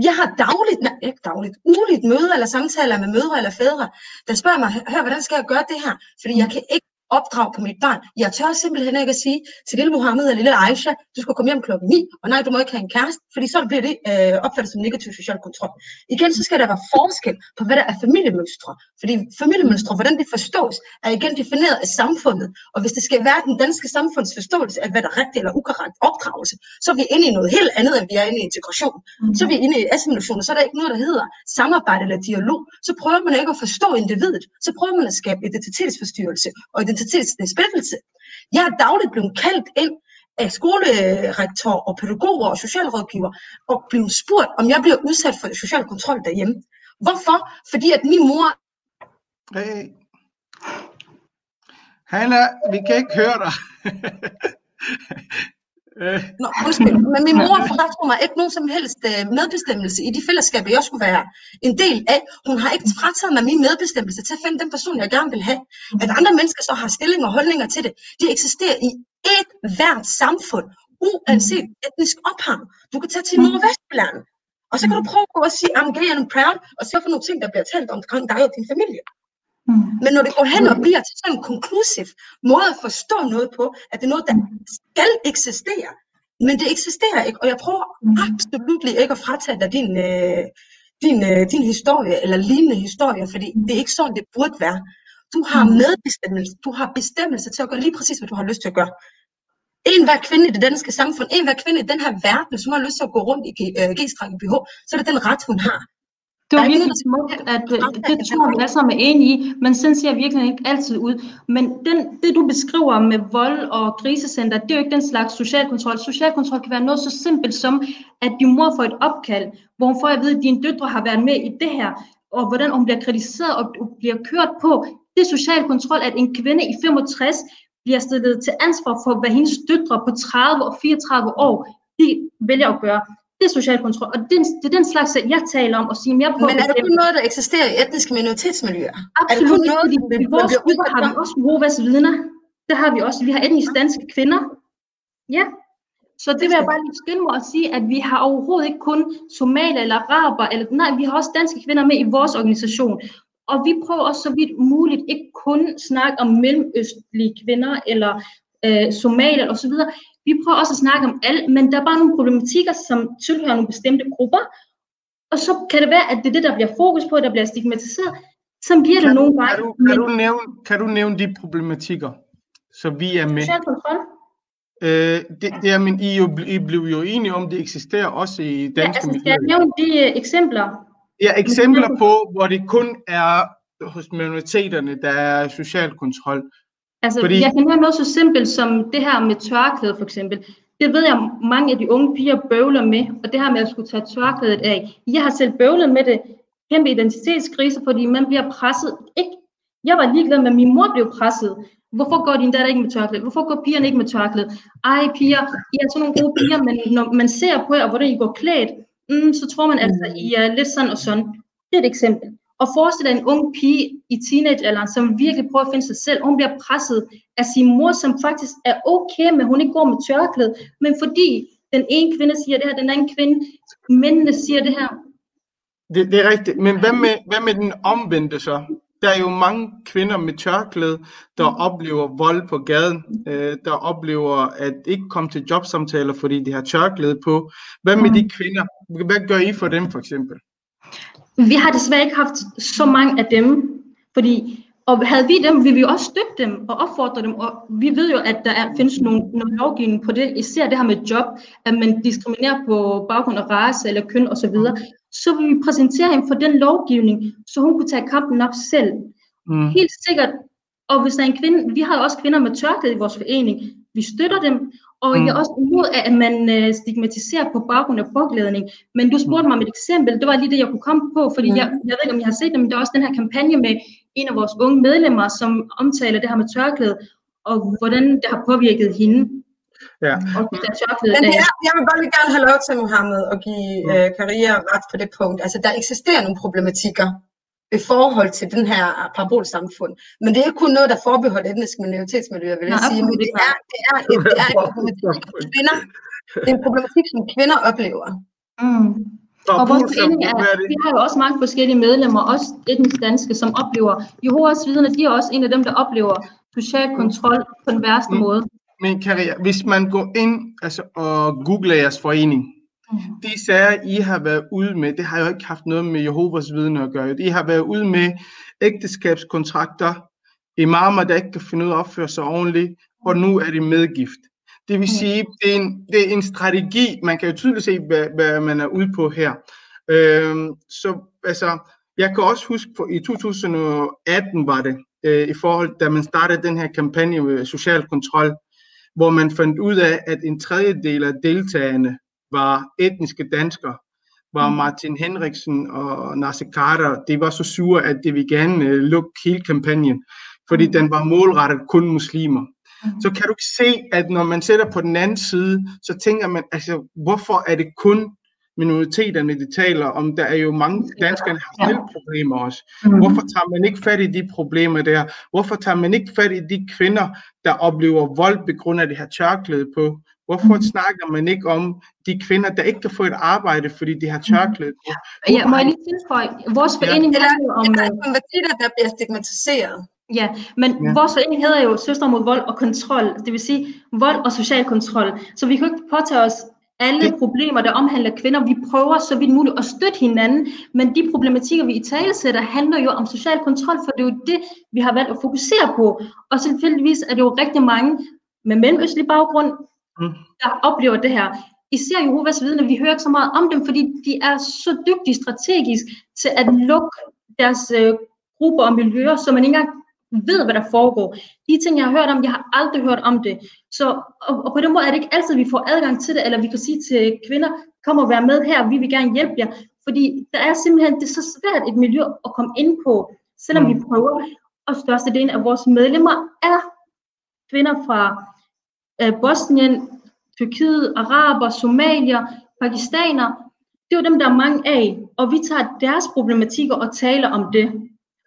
Jeg har dagligt, nej, ikke dagligt, ugeligt møder eller samtaler med mødre eller fædre, der spørger mig, hør, hvordan skal jeg gøre det her? Fordi jeg kan ikke opdrage på mit barn. Jeg tør simpelthen ikke at sige til lille Mohammed eller lille Aisha, du skal komme hjem klokken 9, og nej, du må ikke have en kæreste, fordi så bliver det øh, opfattet som negativ social kontrol. Igen, så skal der være forskel på, hvad der er familiemønstre. Fordi familiemønstre, hvordan de forstås, er igen defineret af samfundet. Og hvis det skal være den danske samfunds forståelse af, hvad der er rigtig eller ukorrekt opdragelse, så er vi inde i noget helt andet, end vi er inde i integration. Så er vi inde i assimilation, og så er der ikke noget, der hedder samarbejde eller dialog. Så prøver man ikke at forstå individet. Så prøver man at skabe identitetsforstyrrelse og identitetssplittelse. Jeg er dagligt blevet kaldt ind af skolerektor og pædagoger og socialrådgiver og blevet spurgt, om jeg bliver udsat for social kontrol derhjemme. Hvorfor? Fordi at min mor Hey. Hanna, vi kan ikke høre dig. Øh, Nå, undskyld, men min mor fratog mig ikke nogen som helst øh, medbestemmelse i de fællesskaber, jeg skulle være en del af. Hun har ikke frataget mig min medbestemmelse til at finde den person, jeg gerne vil have. At andre mennesker så har stilling og holdninger til det, det eksisterer i et hvert samfund, uanset etnisk ophav. Du kan tage til Nordvestjylland, og så kan du prøve at gå og sige, I'm gay and I'm proud, og se for nogle ting, der bliver talt omkring dig og din familie. Mm. Men når det går hen og bliver til sådan en konklusiv måde at forstå noget på, at det er noget, der skal eksistere, men det eksisterer ikke, og jeg prøver absolut ikke at fratage dig din, øh, din, øh, din historie eller lignende historie, fordi det er ikke sådan, det burde være. Du har medbestemmelse, du har bestemmelse til at gøre lige præcis, hvad du har lyst til at gøre. En hver kvinde i det danske samfund, en hver kvinde i den her verden, som har lyst til at gå rundt i G- øh, G-streng BH, så er det den ret, hun har. Det var er virkelig smukt, at øh, det tror vi alle sammen er enige i, men sådan ser virkelig ikke altid ud. Men den, det du beskriver med vold og krisecenter, det er jo ikke den slags social kontrol. Social kontrol kan være noget så simpelt som, at din mor får et opkald, hvor hun får at vide, at dine døtre har været med i det her, og hvordan hun bliver kritiseret og bliver kørt på. Det er social kontrol, at en kvinde i 65 bliver stillet til ansvar for, hvad hendes døtre på 30 og 34 år, de vælger at gøre. Det er social kontrol, og det, er- det er den slags, jeg taler om, og sige mere på. Men er det kun noget, der eksisterer i etniske minoritetsmiljøer? Absolut kun ikke, noget, fordi i vores grupper har vi også Jehovas vidner. Det har vi også. Vi har etnisk danske kvinder. Ja. Så det vil jeg bare lige skynde mig at sige, at vi har overhovedet ikke kun somalier eller araber, eller nej, vi har også danske kvinder med i vores organisation. Og vi prøver også så vidt muligt ikke kun snakke om mellemøstlige kvinder eller øh, somalier osv. Vi prøver også at snakke om alt, men der er bare nogle problematikker, som tilhører nogle bestemte grupper. Og så kan det være, at det er det, der bliver fokus på, der bliver stigmatiseret. Så bliver det nogle gange. kan, du, kan, du nævne, kan du nævne de problematikker, så vi er med? social kontrol. Øh, det, det er, men I, er jo, I blev jo enige om, det eksisterer også i Ja, danske altså, skal jeg nævne de eksempler? Ja, eksempler på, hvor det kun er hos minoriteterne, der er social kontrol. Altså, Fordi- jeg kan nævne noget så simpelt som det her med tørklæde for eksempel. Det ved jeg, mange af de unge piger bøvler med, og det her med at skulle tage tørklædet af. Jeg har selv bøvlet med det. Kæmpe identitetskrise, fordi man bliver presset. Ikke? Jeg var ligeglad med, at min mor blev presset. Hvorfor går din datter ikke med tørklæde? Hvorfor går pigerne ikke med tørklæde? Ej, piger, I er sådan nogle gode piger, men når man ser på jer, hvordan I går klædt, mm, så tror man altså, I er lidt sådan og sådan. Det er et eksempel. Og forestil dig en ung pige i teenagealderen, som virkelig prøver at finde sig selv. Hun bliver presset af sin mor, som faktisk er okay med, at hun ikke går med tørklæde. Men fordi den ene kvinde siger det her, den anden kvinde, mændene siger det her. Det, det er rigtigt. Men hvad med, hvad med den omvendte så? Der er jo mange kvinder med tørklæde, der oplever vold på gaden, øh, der oplever at ikke komme til jobsamtaler, fordi de har tørklæde på. Hvad med de kvinder? Hvad gør I for dem for eksempel? Vi har desværre ikke haft så mange af dem, fordi og havde vi dem, ville vi jo også støtte dem og opfordre dem, og vi ved jo, at der er, findes nogle, nogle lovgivning på det, især det her med job, at man diskriminerer på baggrund af race eller køn osv., så vil vi præsentere hende for den lovgivning, så hun kunne tage kampen op selv. Mm. Helt sikkert. Og hvis der er en kvinde, vi har jo også kvinder med tørklæde i vores forening, vi støtter dem, og jeg er også imod, at man øh, stigmatiserer på baggrund af påklædning. Men du spurgte mig om et eksempel, det var lige det, jeg kunne komme på, fordi jeg, jeg ved ikke, om jeg har set det, men der er også den her kampagne med en af vores unge medlemmer, som omtaler det her med tørklæde, og hvordan det har påvirket hende. Ja. Og det tørklæde Men det er, jeg vil bare lige gerne have lov til, Mohammed, at give øh, Karia ret på det punkt. Altså, der eksisterer nogle problematikker i forhold til den her parabolsamfund. Men det er ikke kun noget, der er forbeholdt etniske minoritetsmiljøer, vil jeg Nej, sige. Men det er, det er, et, det er en problematik, som kvinder, det er en problematik, som kvinder oplever. Mm. Og vores forening er, er det? vi har jo også mange forskellige medlemmer, også etnisk danske, som oplever, Jehovas vidner, de er også en af dem, der oplever social kontrol på den værste Mm. måde. Men Karia, hvis man går ind altså, og googler jeres forening, de sager, I har været ude med, det har jo ikke haft noget med Jehovas vidner at gøre. I har været ude med ægteskabskontrakter, imamer, der ikke kan finde ud af at opføre sig ordentligt, og nu er det medgift. Det vil sige, det er en, det er en strategi, man kan jo tydeligt se, hvad, hvad man er ude på her. Øhm, så altså, jeg kan også huske, for i 2018 var det, øh, i forhold, da man startede den her kampagne med social kontrol, hvor man fandt ud af, at en tredjedel af deltagerne var etniske danskere, var Martin Henriksen og Nasser Carter, de var så sure, at de ville gerne øh, lukke hele kampagnen, fordi den var målrettet kun muslimer. Så kan du ikke se, at når man sætter på den anden side, så tænker man, altså, hvorfor er det kun minoriteterne, de taler om? Der er jo mange danskere, der har selv problemer også. Hvorfor tager man ikke fat i de problemer der? Hvorfor tager man ikke fat i de kvinder, der oplever vold på grund af det her tørklæde på? Hvorfor snakker man ikke om de kvinder, der ikke kan få et arbejde, fordi de har tørklæde på? Ja, må jeg lige tilføje, vores Ja. forening Eller, handler jo om... eller øh, konvertitter, der bliver stigmatiseret. Ja, men Ja. ja. vores forening hedder jo Søstre mod vold og kontrol, det vil sige vold og social kontrol. Så vi kan jo ikke påtage os alle det. problemer, der omhandler kvinder. Vi prøver så vidt muligt at støtte hinanden, men de problematikker, vi i tale sætter, handler jo om social kontrol, for det er jo det, vi har valgt at fokusere på. Og selvfølgelig er det jo rigtig mange med mellemøstlig baggrund, Mm. der oplever det her. Især Jehovas vidner, vi hører ikke så meget om dem, fordi de er så dygtige strategisk til at lukke deres øh, grupper og miljøer, så man ikke engang ved, hvad der foregår. De ting, jeg har hørt om, jeg har aldrig hørt om det. Så, og, og på den måde er det ikke altid, vi får adgang til det, eller vi kan sige til kvinder, kom og vær med her, vi vil gerne hjælpe jer. Fordi der er simpelthen, det er så svært et miljø at komme ind på, selvom Mm. vi prøver. Og størstedelen af vores medlemmer er kvinder fra Bosnien, Tyrkiet, Araber, Somalier, Pakistaner. Det er jo dem, der er mange af, og vi tager deres problematikker og taler om det.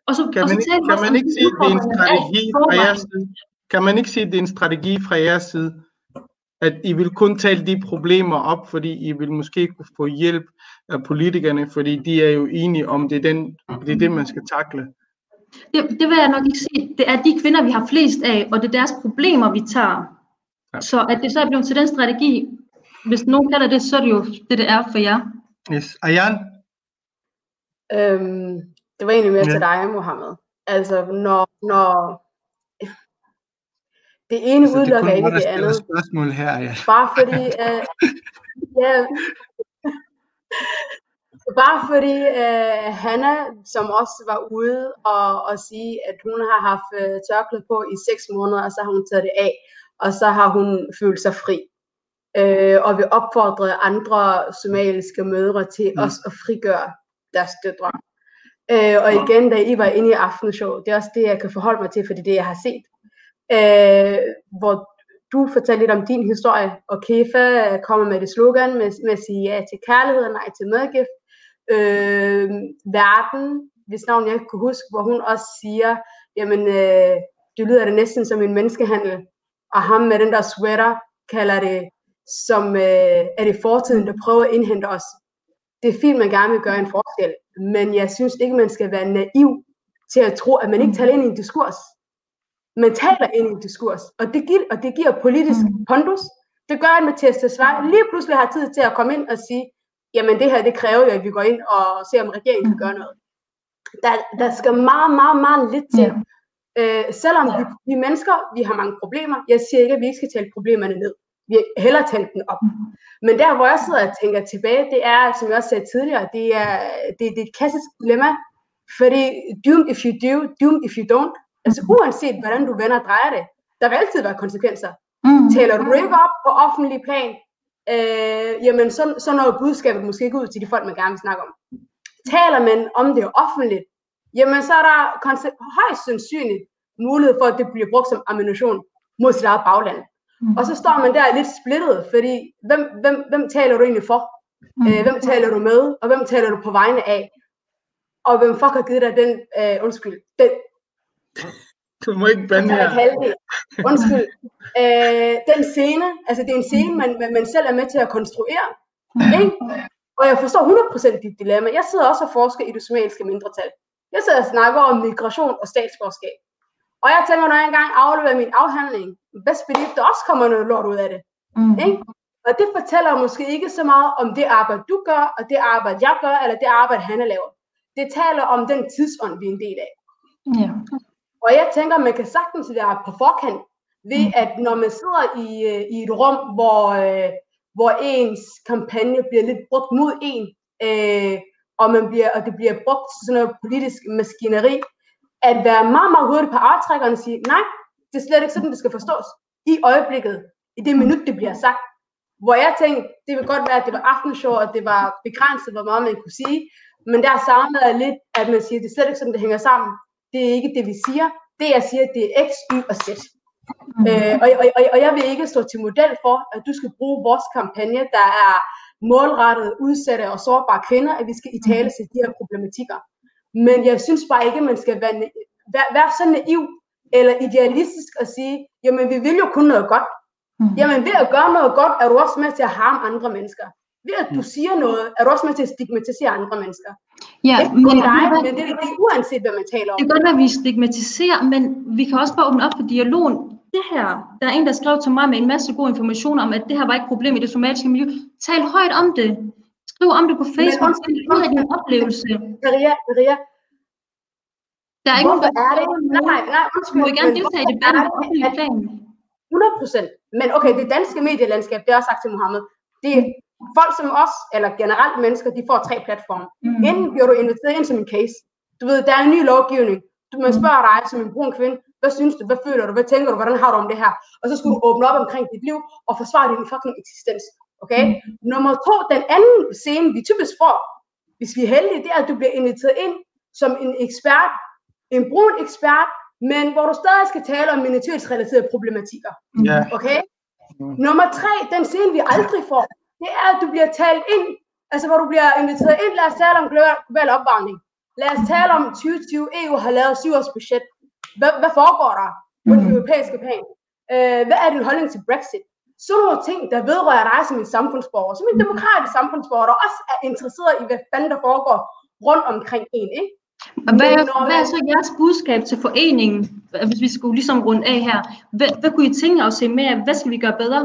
Og så, Kan og så man, ikke, taler kan man ikke sige, det er en strategi fra jeres side? Kan man ikke sige, at det er en strategi fra jeres side? At I vil kun tale de problemer op, fordi I vil måske kunne få hjælp af politikerne, fordi de er jo enige om, det er, den, det, er det, man skal takle. Det, det vil jeg nok ikke sige. Det er de kvinder, vi har flest af, og det er deres problemer, vi tager. Ja. Så at det så er blevet til den strategi, hvis nogen kalder det, så er det jo det, det er for jer. Yes. Ayan? Øhm, Det var egentlig mere Ja. til dig, Mohammed. Altså, når, når det ene Så det er udelukker ikke det andet. spørgsmål her, ja. Bare fordi, øh, ja, bare fordi øh, Hanna, som også var ude og, og sige, at hun har haft øh, tørklæde på i seks måneder, og så har hun taget det af, og så har hun følt sig fri. Øh, og vil opfordre andre somaliske mødre til Mm. også at frigøre deres døtre. Øh, og igen, da I var inde i aftenshow, det er også det, jeg kan forholde mig til, fordi det, jeg har set. Øh, hvor du fortalte lidt om din historie, og Kefa øh, kommer med det slogan med, med at sige ja til kærlighed og nej til medgift. Øh, verden, hvis navn jeg ikke kunne huske, hvor hun også siger, jamen øh, det lyder det næsten som en menneskehandel, og ham med den der sweater kalder det som øh, er det fortiden, der prøver at indhente os. Det er fint, man gerne vil gøre en forskel, men jeg synes ikke, man skal være naiv til at tro, at man ikke taler ind i en diskurs. Man taler ind i en diskurs, og det giver, og det giver politisk pondus. Det gør, at Mathias Tesfaye lige pludselig har tid til at komme ind og sige, jamen det her, det kræver jo, at vi går ind og ser, om regeringen kan gøre noget. Der, der skal meget, meget, meget lidt til. Øh, selvom vi, vi mennesker, vi har mange problemer. Jeg siger ikke, at vi ikke skal tale problemerne ned. Vi har hellere talt dem op. Men der, hvor jeg sidder og tænker tilbage, det er, som jeg også sagde tidligere, det er, det, det er et klassisk dilemma. Fordi doomed if you do, doomed if you don't. Altså uanset, hvordan du vender og drejer det, der vil altid være konsekvenser. Mm. Taler du ikke op på offentlig plan, øh, jamen så, så når budskabet måske ikke ud til de folk, man gerne vil snakke om. Taler man om det offentligt, jamen så er der højst sandsynligt mulighed for, at det bliver brugt som ammunition mod sit eget bagland. Mm. Og så står man der lidt splittet, fordi hvem, hvem, hvem taler du egentlig for? Mm. Øh, hvem taler du med? Og hvem taler du på vegne af? Og hvem fuck har givet dig den, øh, undskyld, den, Du må ikke bande her. undskyld, øh, den scene, altså det er en scene, man, man, man selv er med til at konstruere, ikke? Og jeg forstår 100% dit dilemma. Jeg sidder også og forsker i det somaliske mindretal. Jeg sidder og snakker om migration og statsborgerskab. Og jeg tænker, når jeg engang afleverer min afhandling, best believe, der også kommer noget lort ud af det. Mm. Ikke? Og det fortæller måske ikke så meget om det arbejde, du gør, og det arbejde, jeg gør, eller det arbejde, han laver. Det taler om den tidsånd, vi er en del af. Ja. Og jeg tænker, man kan sagtens være på forkant ved, at når man sidder i, øh, i et rum, hvor, øh, hvor ens kampagne bliver lidt brugt mod en, øh, og, man bliver, og det bliver brugt til sådan noget politisk maskineri, at være meget, meget hurtigt på aftrækkerne og sige, nej, det er slet ikke sådan, det skal forstås. I øjeblikket, i det minut, det bliver sagt. Hvor jeg tænkte, det vil godt være, at det var aftenshow, og det var begrænset, hvor meget man kunne sige. Men der savner jeg lidt, at man siger, det er slet ikke sådan, det hænger sammen. Det er ikke det, vi siger. Det, jeg siger, det er X, Y og Z. Øh, og, og, og, og jeg vil ikke stå til model for, at du skal bruge vores kampagne, der er målrettet udsatte og sårbare kvinder, at vi skal i tale til de her problematikker. Men jeg synes bare ikke, at man skal være, være, være så naiv eller idealistisk og sige, jamen vi vil jo kun noget godt. Mm. Jamen ved at gøre noget godt, er du også med til at harme andre mennesker. Ved at du siger noget, er du også med til at stigmatisere andre mennesker. Ja, Ikke men kun dig, men det, det er uanset, hvad man taler om. Det kan godt være, at vi stigmatiserer, men vi kan også bare åbne op for dialogen. Det her, der er en, der skrev til mig med en masse god information om, at det her var ikke et problem i det somaliske miljø. Tal højt om det. Skriv om det på Facebook. undskyld, Tal ud af din oplevelse. Maria, Maria, Der er ikke hvorfor nogen, er det? Nej, nej, Du undskyld. må gerne deltage i debatten er på det, offentlig at- plan. 100 procent. Men okay, det danske medielandskab, det har jeg sagt til Mohammed, det er folk som os, eller generelt mennesker, de får tre platforme. Mm. Enten bliver du inviteret ind som en case. Du ved, der er en ny lovgivning. Du, man spørger dig som en brun kvinde, hvad synes du, hvad føler du, hvad tænker du, hvordan har du om det her? Og så skal du åbne op omkring dit liv og forsvare din fucking eksistens. Okay? Nummer to, den anden scene, vi typisk får, hvis vi er heldige, det er, at du bliver inviteret ind som en ekspert, en brun ekspert, men hvor du stadig skal tale om minoritetsrelaterede problematikker. Ja. Okay? Nummer tre, den scene vi aldrig får, det er, at du bliver talt ind, altså hvor du bliver inviteret ind, lad os tale om global opvarmning. Lad os tale om 2020, EU har lavet syv års budget. Hvad, hvad foregår der på den europæiske plan? Øh, hvad er din holdning til Brexit? Så nogle ting, der vedrører dig som en samfundsborger, som en demokratisk samfundsborger, der også er interesseret i, hvad fanden der foregår rundt omkring en, ikke? Og hvad, Men er, når hvad er man- så jeres budskab til foreningen, hvis vi skulle ligesom runde af her? Hvad, hvad kunne I tænke at se mere? Hvad skal vi gøre bedre?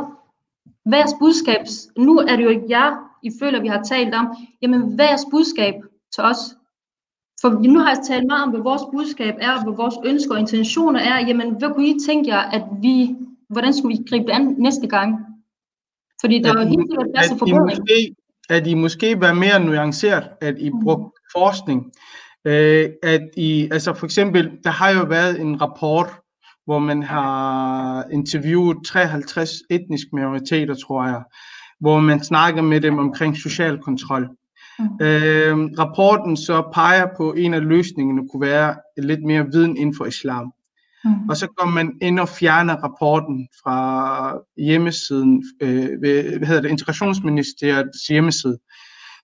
Hvad er jeres budskab? Nu er det jo jer, I føler, vi har talt om. Jamen, hvad er jeres budskab til os? For nu har jeg talt meget om, hvad vores budskab er, hvad vores ønsker og intentioner er. Jamen, hvad kunne I tænke jer, at vi, hvordan skulle vi gribe det an næste gang? Fordi der er jo At I, helt sikkert plads til at I forbedring. måske, at I måske være mere nuanceret, at I brugte forskning. Øh, at I, altså for eksempel, der har jo været en rapport, hvor man har interviewet 53 etniske minoriteter, tror jeg, hvor man snakker med dem omkring social kontrol. Øh, rapporten så peger på, at en af løsningerne kunne være lidt mere viden inden for islam. Mm. Og så går man ind og fjerner rapporten fra hjemmesiden, øh, ved, hvad hedder det, Integrationsministeriets hjemmeside.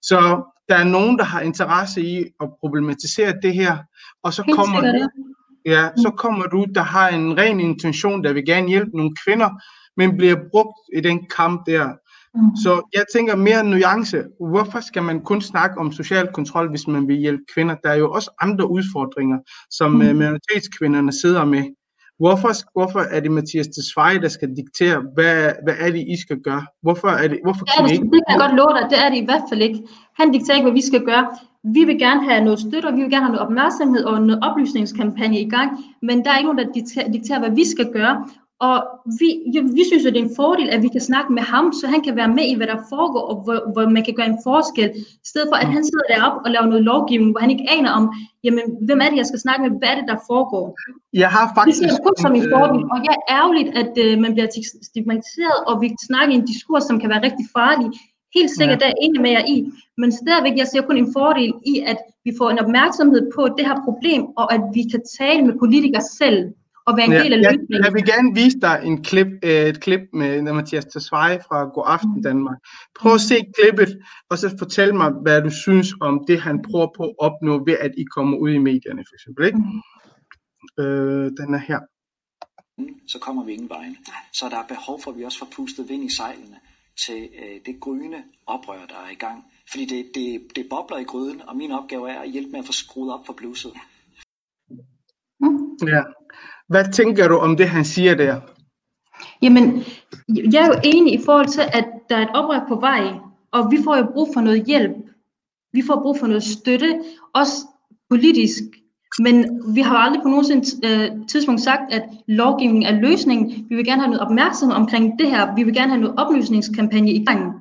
Så der er nogen, der har interesse i at problematisere det her, og så Helt kommer du, ja, så kommer du, der har en ren intention, der vil gerne hjælpe nogle kvinder, men bliver brugt i den kamp der. Mm. Så jeg tænker mere nuance. Hvorfor skal man kun snakke om social kontrol, hvis man vil hjælpe kvinder? Der er jo også andre udfordringer, som Mm. mm. minoritetskvinderne sidder med. Hvorfor, hvorfor er det Mathias Tesfaye, der skal diktere, hvad, hvad er det, I skal gøre? Hvorfor, er det, hvorfor Det, er kan det, ikke? det kan jeg godt love dig, det er det i hvert fald ikke. Han dikterer ikke, hvad vi skal gøre. Vi vil gerne have noget støtte, og vi vil gerne have noget opmærksomhed og noget oplysningskampagne i gang, men der er ikke nogen, der dikterer hvad vi skal gøre. Og vi, jo, vi synes, at det er en fordel, at vi kan snakke med ham, så han kan være med i, hvad der foregår, og hvor, hvor man kan gøre en forskel, i stedet for, at han sidder deroppe og laver noget lovgivning, hvor han ikke aner om, jamen, hvem er det, jeg skal snakke med, hvad er det, der foregår. Jeg har Det faktisk... ser jeg kun som en øh, fordel, og jeg er ærgerligt, at øh, man bliver tig- stigmatiseret, og vi snakker i en diskurs, som kan være rigtig farlig. Helt sikkert, ja. der er enig med jer i, men stadigvæk, jeg ser kun en fordel i, at vi får en opmærksomhed på det her problem, og at vi kan tale med politikere selv, og være en Ja, del af jeg, løsningen. jeg vil gerne vise dig en klip, øh, et klip med Mathias Tesfaye fra God Aften Danmark. Prøv at se klippet, og så fortæl mig, hvad du synes om det, han prøver på at opnå ved, at I kommer ud i medierne, for eksempel. Ikke? Øh, den er her. så kommer vi ingen vejen. Så der er behov for, at vi også får pustet vind i sejlene til øh, det gryende oprør, der er i gang. Fordi det, det, det bobler i gryden, og min opgave er at hjælpe med at få skruet op for bluset. Ja. Hvad tænker du om det, han siger der? Jamen, jeg er jo enig i forhold til, at der er et oprør på vej, og vi får jo brug for noget hjælp. Vi får brug for noget støtte, også politisk. Men vi har aldrig på nogen øh, tidspunkt sagt, at lovgivning er løsningen. Vi vil gerne have noget opmærksomhed omkring det her. Vi vil gerne have noget oplysningskampagne i gang.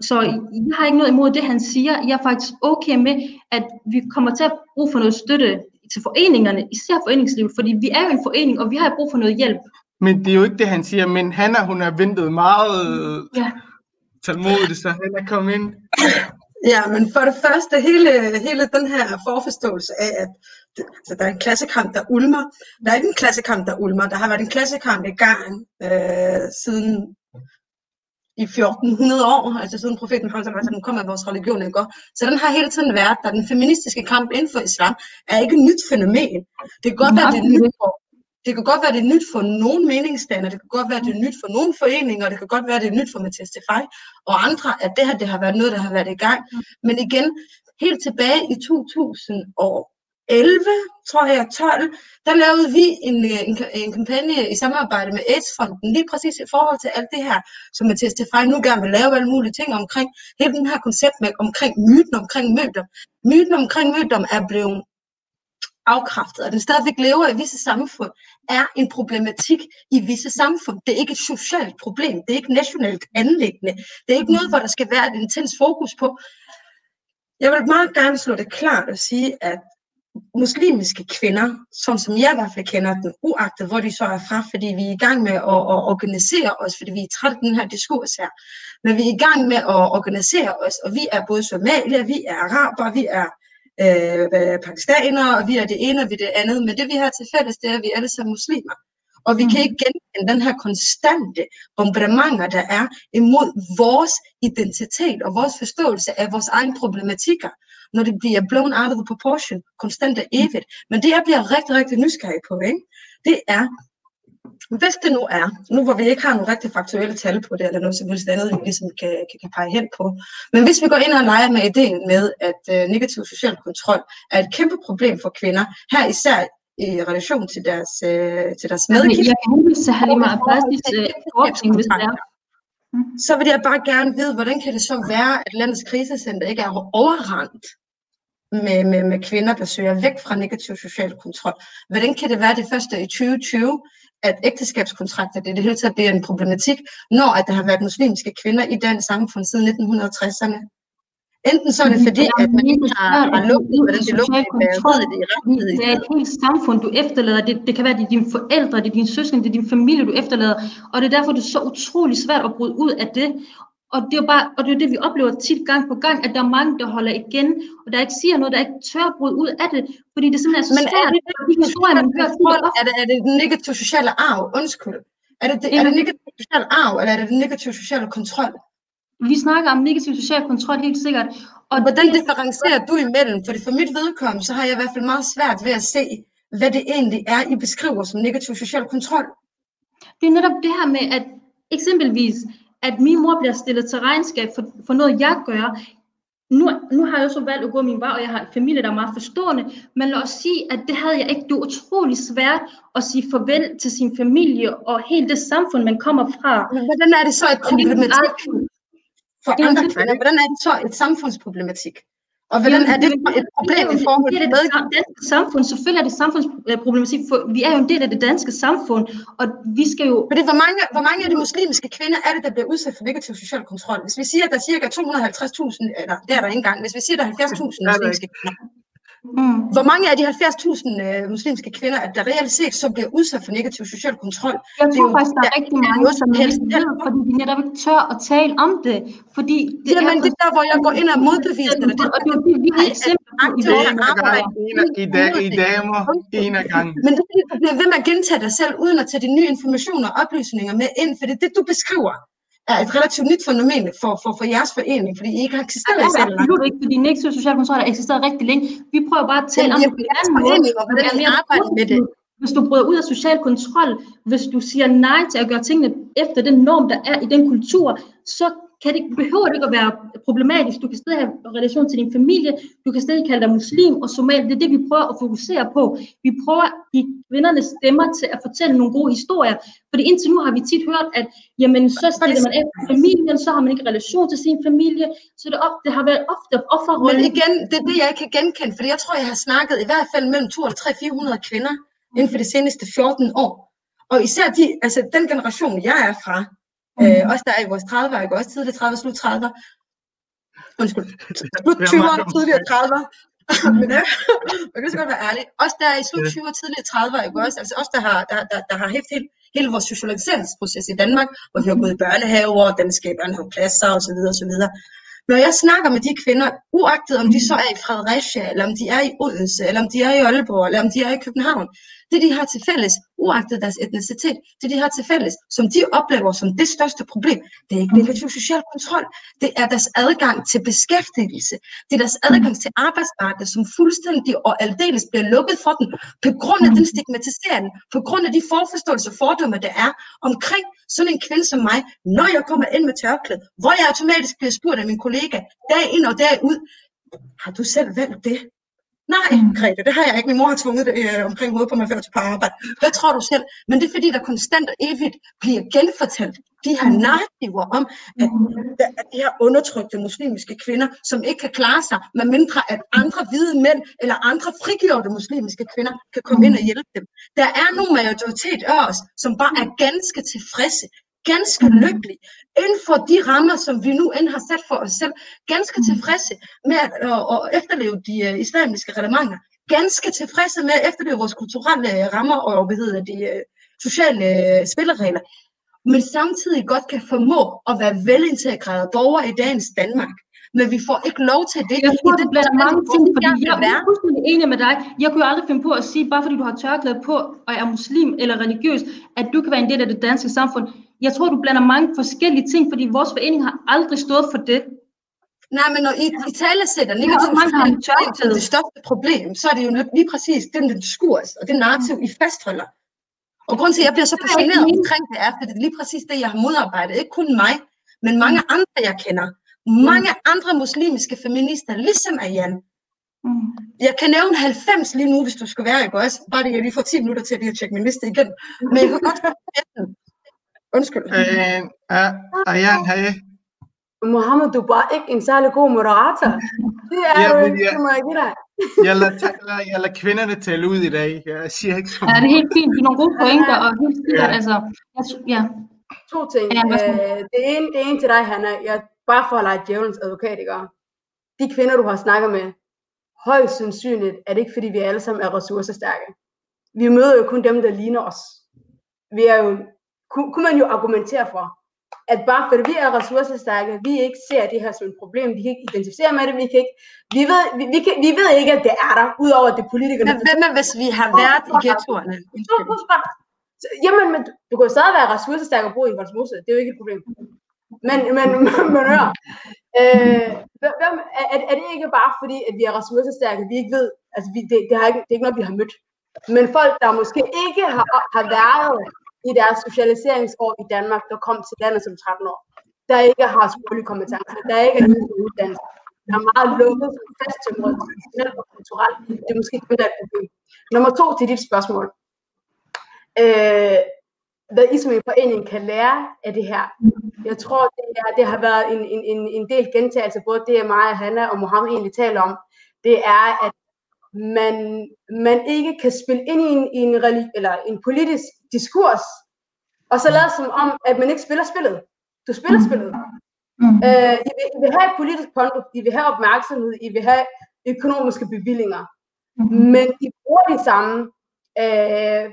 Så jeg har ikke noget imod det, han siger. Jeg er faktisk okay med, at vi kommer til at bruge for noget støtte til foreningerne, især foreningslivet, fordi vi er jo en forening, og vi har brug for noget hjælp. Men det er jo ikke det, han siger, men Hanna, hun har ventet meget Ja. tålmodigt, så Hanna kom ind. Ja, men for det første, hele, hele den her forforståelse af, at altså, der er en klassekamp, der ulmer. Der er ikke en klassekamp, der ulmer. Der har været en klassekamp i gang øh, siden i 1400 år, altså siden profeten den kom af vores religion, ikke? Så den har hele tiden været der. Den feministiske kamp inden for islam er ikke et nyt fænomen. Det kan godt være, det er nyt for, det kan godt være, det er nyt for nogle meningsdannere, det kan godt være, det er nyt for nogle foreninger, det kan godt være, det er nyt for Mathias Tefaj og andre, at det her det har været noget, der har været i gang. Men igen, helt tilbage i 2011, tror jeg, 12, der lavede vi en, en, en kampagne i samarbejde med AIDS-fonden, lige præcis i forhold til alt det her, som Mathias Tefaj nu gerne vil lave alle mulige ting omkring, hele den her koncept med omkring myten omkring mødom. Myten omkring mødom er blevet afkræftet, og den stadigvæk lever i visse samfund, er en problematik i visse samfund. Det er ikke et socialt problem, det er ikke nationalt anlæggende, det er ikke noget, hvor der skal være et intens fokus på. Jeg vil meget gerne slå det klart og sige, at muslimske kvinder, som, som jeg i hvert fald kender den, uagtet hvor de så er fra, fordi vi er i gang med at, at organisere os, fordi vi er trætte af den her diskurs her, men vi er i gang med at organisere os, og vi er både somalier, vi er araber, vi er øh, pakistanere, og vi er det ene, og vi er det andet, men det vi har til fælles, det er, at vi er alle sammen muslimer. Og vi kan ikke genkende den her konstante bombardementer, der er imod vores identitet og vores forståelse af vores egne problematikker, når det bliver blown out of the proportion, konstant og evigt. Men det, jeg bliver rigtig, rigtig nysgerrig på, ikke? det er, hvis det nu er, nu hvor vi ikke har nogle rigtig faktuelle tal på det, eller noget som helst andet, vi ligesom kan, kan, kan pege hen på, men hvis vi går ind og leger med ideen med, at øh, negativ social kontrol er et kæmpe problem for kvinder, her især i relation til deres, øh, til deres medgift. Jeg kan henvise til Halima Abbasis øh, forskning, hvis det er. Så vil jeg bare gerne vide, hvordan kan det så være, at landets krisecenter ikke er overrendt med, med, med kvinder, der søger væk fra negativ social kontrol. Hvordan kan det være det første i 2020, at ægteskabskontrakter det, det hele taget bliver en problematik, når at der har været muslimske kvinder i dansk samfund siden 1960'erne? Enten så er det fordi, at man ikke har, har lukket, hvordan det lukker, det er et helt samfund, du efterlader. Det, det kan være, det er dine forældre, det er dine søskende, det er din familie, du efterlader. Og det er derfor, det er så utrolig svært at bryde ud af det. Og det er jo bare, og det er jo det, vi oplever tit gang på gang, at der er mange, der holder igen, og der ikke siger noget, der ikke tør bryde ud af det, fordi det simpelthen er så Men er svært. det, og de historier, man hører, er er det, er det den negative sociale arv? Undskyld. Er det, det, er det negativ social arv, eller er det den negative sociale kontrol? Vi snakker om negativ social kontrol helt sikkert. Og Hvordan det, differencierer du imellem? Fordi for mit vedkommende, så har jeg i hvert fald meget svært ved at se, hvad det egentlig er, I beskriver som negativ social kontrol. det er netop det her med, at eksempelvis, at min mor bliver stillet til regnskab for, for noget, jeg gør. Nu, nu har jeg jo så valgt at gå min vej, og jeg har en familie, der er meget forstående, men lad os sige, at det havde jeg ikke. Det er utrolig svært at sige farvel til sin familie og hele det samfund, man kommer fra. Men hvordan er det så et problematik for andre kvinder? Hvordan er det så et samfundsproblematik? Og hvordan er det så et problem i forhold til det, det danske samfund. Selvfølgelig er det samfundsproblematik, for vi er jo en del af det danske samfund, og vi skal jo... Fordi hvor mange, hvor mange af de muslimske kvinder er det, der bliver udsat for negativ social kontrol? Hvis vi siger, at der er cirka 250.000, eller det er der ikke engang, hvis vi siger, at der er 70.000 der muslimske kvinder, Mm. hvor mange af de 70.000 øh, muslimske kvinder, at der reelt set så bliver udsat for negativ social kontrol? Jeg Det er tror jo- faktisk, der er rigtig er mange, som helst ved, fordi de netop ikke tør at tale om det. Fordi det Jamen, er det er der, hvor jeg går ind og modbeviser det. Og det er det, vi har er i dag, i damer, en af gangen. Men det er fordi, du bliver ved med at gentage dig selv, uden at tage de nye informationer og oplysninger med ind, for det, det du beskriver, er et relativt nyt fænomen for, for, for jeres forening, fordi I ikke har eksisteret er i selv. absolut ikke, fordi negativ social kontrol har eksisteret rigtig længe. Vi prøver bare at tale om det forening, og hvordan I mere arbejder med det. Hvis du bryder ud af social kontrol, hvis du siger nej til at gøre tingene efter den norm, der er i den kultur, så kan det, behøver det ikke at være problematisk. Du kan stadig have relation til din familie, du kan stadig kalde dig muslim og somal. Det er det, vi prøver at fokusere på. Vi prøver at give kvinderne stemmer til at fortælle nogle gode historier. Fordi indtil nu har vi tit hørt, at jamen, så stiller man efter familien, så har man ikke relation til sin familie. Så det, op, det har været ofte Men offerrollen. igen, det er det, jeg ikke kan genkende, fordi jeg tror, jeg har snakket i hvert fald mellem 200 og 400 kvinder inden for de seneste 14 år. Og især de, altså den generation, jeg er fra, øh, også der er i vores 30'er, ikke også tidligere 30'er, slut 30'er, undskyld, slut 20'er, tidligere 30'er, men øh, man kan så godt være ærlig, også der er i slut 20'er, tidligere 30'er, ikke også, altså os, der har, der, der, der har hæft hele, hele vores socialiseringsproces i Danmark, hvor vi har gået i børnehaver, danske børnehavepladser osv. osv. Når jeg snakker med de kvinder, uagtet om de så er i Fredericia, eller om de er i Odense, eller om de er i Aalborg, eller om de er i København, det de har til fælles, uagtet deres etnicitet, det de har til fælles, som de oplever som det største problem, det er ikke negativ social kontrol. Det er deres adgang til beskæftigelse. Det er deres adgang til arbejdsmarkedet, som fuldstændig og aldeles bliver lukket for dem, på grund af den stigmatisering, på grund af de forforståelser og fordomme, der er omkring sådan en kvinde som mig, når jeg kommer ind med tørklæde, hvor jeg automatisk bliver spurgt af min kollega, dag ind og dag ud, har du selv valgt det? Nej, Grete, det har jeg ikke. Min mor har tvunget det øh, omkring hovedet på mig, før jeg på arbejde. Hvad tror du selv? Men det er fordi, der konstant og evigt bliver genfortalt de her narrativer om, at, at de her undertrykte muslimske kvinder, som ikke kan klare sig, med mindre at andre hvide mænd eller andre frigjorte muslimske kvinder kan komme ind og hjælpe dem. Der er nogle majoritet af os, som bare er ganske tilfredse, ganske lykkelige, inden for de rammer, som vi nu end har sat for os selv, ganske tilfredse med at, at, at efterleve de uh, islamiske reglementer, ganske tilfredse med at efterleve vores kulturelle øh, rammer og hvad hedder de uh, sociale uh, spilleregler, men samtidig godt kan formå at være velintegrerede borgere i dagens Danmark. Men vi får ikke lov til det. Jeg tror, det blander mange ting, fordi jeg være. er fuldstændig enig med dig. Jeg kunne jo aldrig finde på at sige, bare fordi du har tørklæde på og er muslim eller religiøs, at du kan være en del af det danske samfund. Jeg tror, du blander mange forskellige ting, fordi vores forening har aldrig stået for det. Nej, men når I, I tale sætter negativ kontrol som det største problem, så er det jo lige præcis den diskurs og det narrativ, I fastholder. Og grunden til, at jeg bliver så er passioneret omkring det, er, fordi det er lige præcis det, jeg har modarbejdet. Ikke kun mig, men mange andre, jeg kender. Mange andre muslimske feminister, ligesom Ayan. Mm. Jeg kan nævne 90 lige nu, hvis du skal være, ikke også? Bare det, jeg lige får 10 minutter til at lige at tjekke min liste igen. Men jeg kan godt Undskyld. Øh, er, Ayan, hej. Mohammed, du er bare ikke en særlig god moderator. Det er Ja, du men ikke, jeg- jeg dig. Jeg lader, ta- jeg lader kvinderne tale ud i dag. Jeg siger ikke så Ja, det er helt fint. Det er nogle gode pointer, og helt sikkert, Ja. altså, jeg, ja. To ting. Ja. Øh, det, ene, det ene til dig, Hanna. Jeg, bare for at lege djævelens advokat, ikke? De kvinder, du har snakket med, højst sandsynligt er det ikke, fordi vi alle sammen er ressourcestærke. Vi møder jo kun dem, der ligner os. Vi er jo, kunne, kunne man jo argumentere for, at bare fordi vi er ressourcestærke, vi ikke ser det her som et problem, vi kan ikke identificere med det, vi kan ikke, vi ved, vi, vi, kan, vi ved ikke, at det er der, udover at det er politikerne. Men hvad med, hvis vi har været i ghettoerne? Jamen, men du- kan jo stadig være ressourcestærk og bo i Voldsmose. Det er jo ikke et problem. Men, men, men hør. Øh, hvem, hvem- er, er- er det ikke bare fordi, at vi er ressourcestærke, vi ikke ved, altså vi, det, det, har ikke, det er ikke noget, vi har mødt. Men folk, der måske ikke har, har været i deres socialiseringsår i Danmark, der kom til landet som 13 år, der ikke har sproglige kompetencer, der ikke er for uddannelse, der er meget lukket, fasttømret, traditionelt og kulturelt. Det er måske det, der er et problem. Nummer to til dit spørgsmål øh, hvad I som en forening kan lære af det her. Jeg tror, det, er, det har været en, en, en, en del gentagelse, både det, mig og Hanna og Mohammed egentlig taler om, det er, at man, man ikke kan spille ind i en, i en, relig- eller en politisk diskurs, og så lade som om, at man ikke spiller spillet. Du spiller spillet. Mm. Øh, I, vil, I vil have et politisk konto, I vil have opmærksomhed, I vil have økonomiske bevillinger, men I bruger de samme, øh,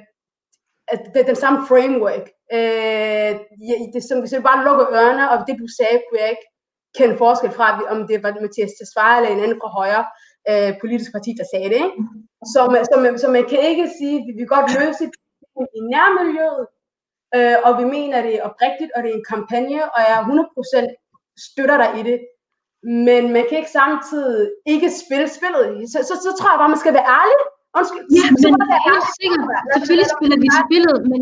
at det, den samme framework. Øh, det, som, hvis jeg bare lukker ørerne, og det du sagde, kunne jeg ikke kende forskel fra, om det var Mathias Tesfaye eller en anden fra højre øh, politisk parti, der sagde det. Ikke? Så, man, så, man, så man kan ikke sige, at vi vil godt løse det i nærmiljøet, øh, og vi mener det er oprigtigt, og det er en kampagne, og jeg 100% støtter dig i det. Men man kan ikke samtidig ikke spille spillet. Så, så, så tror jeg bare, man skal være ærlig. Undskyld. Ja, men helt sikkert, selvfølgelig spiller vi spillet, men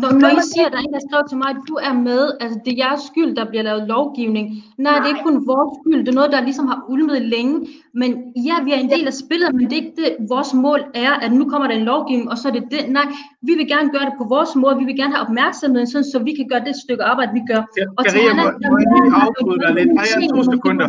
når, når I men- siger, at der er en, der skrev til mig, at du er med, altså det er jeres skyld, der bliver lavet lovgivning. Nej, det er ikke kun vores skyld, det er noget, der ligesom har ulmet længe. Men ja, vi er en del af spillet, men det er ikke det, vores mål er, at nu kommer der en lovgivning, og så er det det. Nej, vi vil gerne gøre det på vores måde, vi vil gerne have opmærksomheden, sådan, så vi kan gøre det stykke arbejde, vi gør. Og til må, der er lige afbryde dig lidt? Har jeg to sekunder?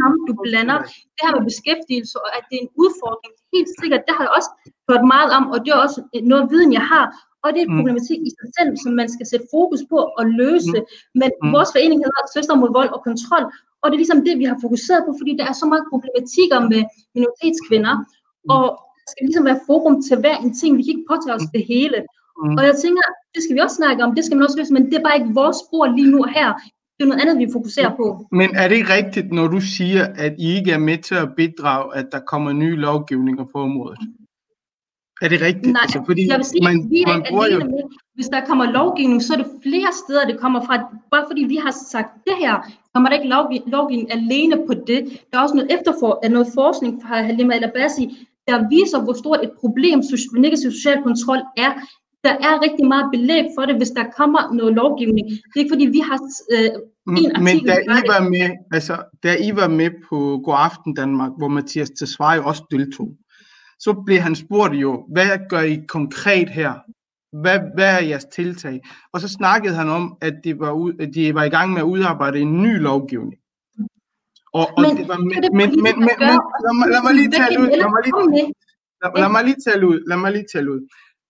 kampe, du blander. Det her med beskæftigelse, og at det er en udfordring, helt sikkert, det har jeg også hørt meget om, og det er også noget viden, jeg har. Og det er en Mm. problematik i sig selv, som man skal sætte fokus på og løse. Men Mm. vores forening hedder Søster mod vold og kontrol, og det er ligesom det, vi har fokuseret på, fordi der er så mange problematikker med minoritetskvinder, og der skal ligesom være forum til hver en ting. Vi kan ikke påtage os det hele. Mm. Og jeg tænker, det skal vi også snakke om, det skal man også løse, men det er bare ikke vores spor lige nu her. Det er noget andet, vi fokuserer på. Men er det ikke rigtigt, når du siger, at I ikke er med til at bidrage, at der kommer nye lovgivninger på området? Er det rigtigt? Nej, altså, fordi jeg vil sige, man, vi er man bruger jo... alene med, hvis der kommer lovgivning, så er det flere steder, det kommer fra. Bare fordi vi har sagt det her, kommer der ikke lovgi- lovgivning alene på det. Der er også noget efterfor, noget forskning fra Halima El Abassi, der viser, hvor stort et problem negativ social kontrol er. Der er rigtig meget belæg for det, hvis der kommer noget lovgivning. Det er ikke fordi, vi har øh, en Men artikel. da I det. var med, altså, da I var med på God Aften Danmark, hvor Mathias Tesfaye også deltog, så blev han spurgt jo, hvad gør I konkret her? Hvad, hvad er jeres tiltag? Og så snakkede han om, at de var, ud, at de var i gang med at udarbejde en ny lovgivning. Og, og Men det var, det men, er det, men, men, men, men lad, mig, lad mig lige tale ud. Lad mig lige, lad, lad mig lige tale ud. Lad mig lige tale ud.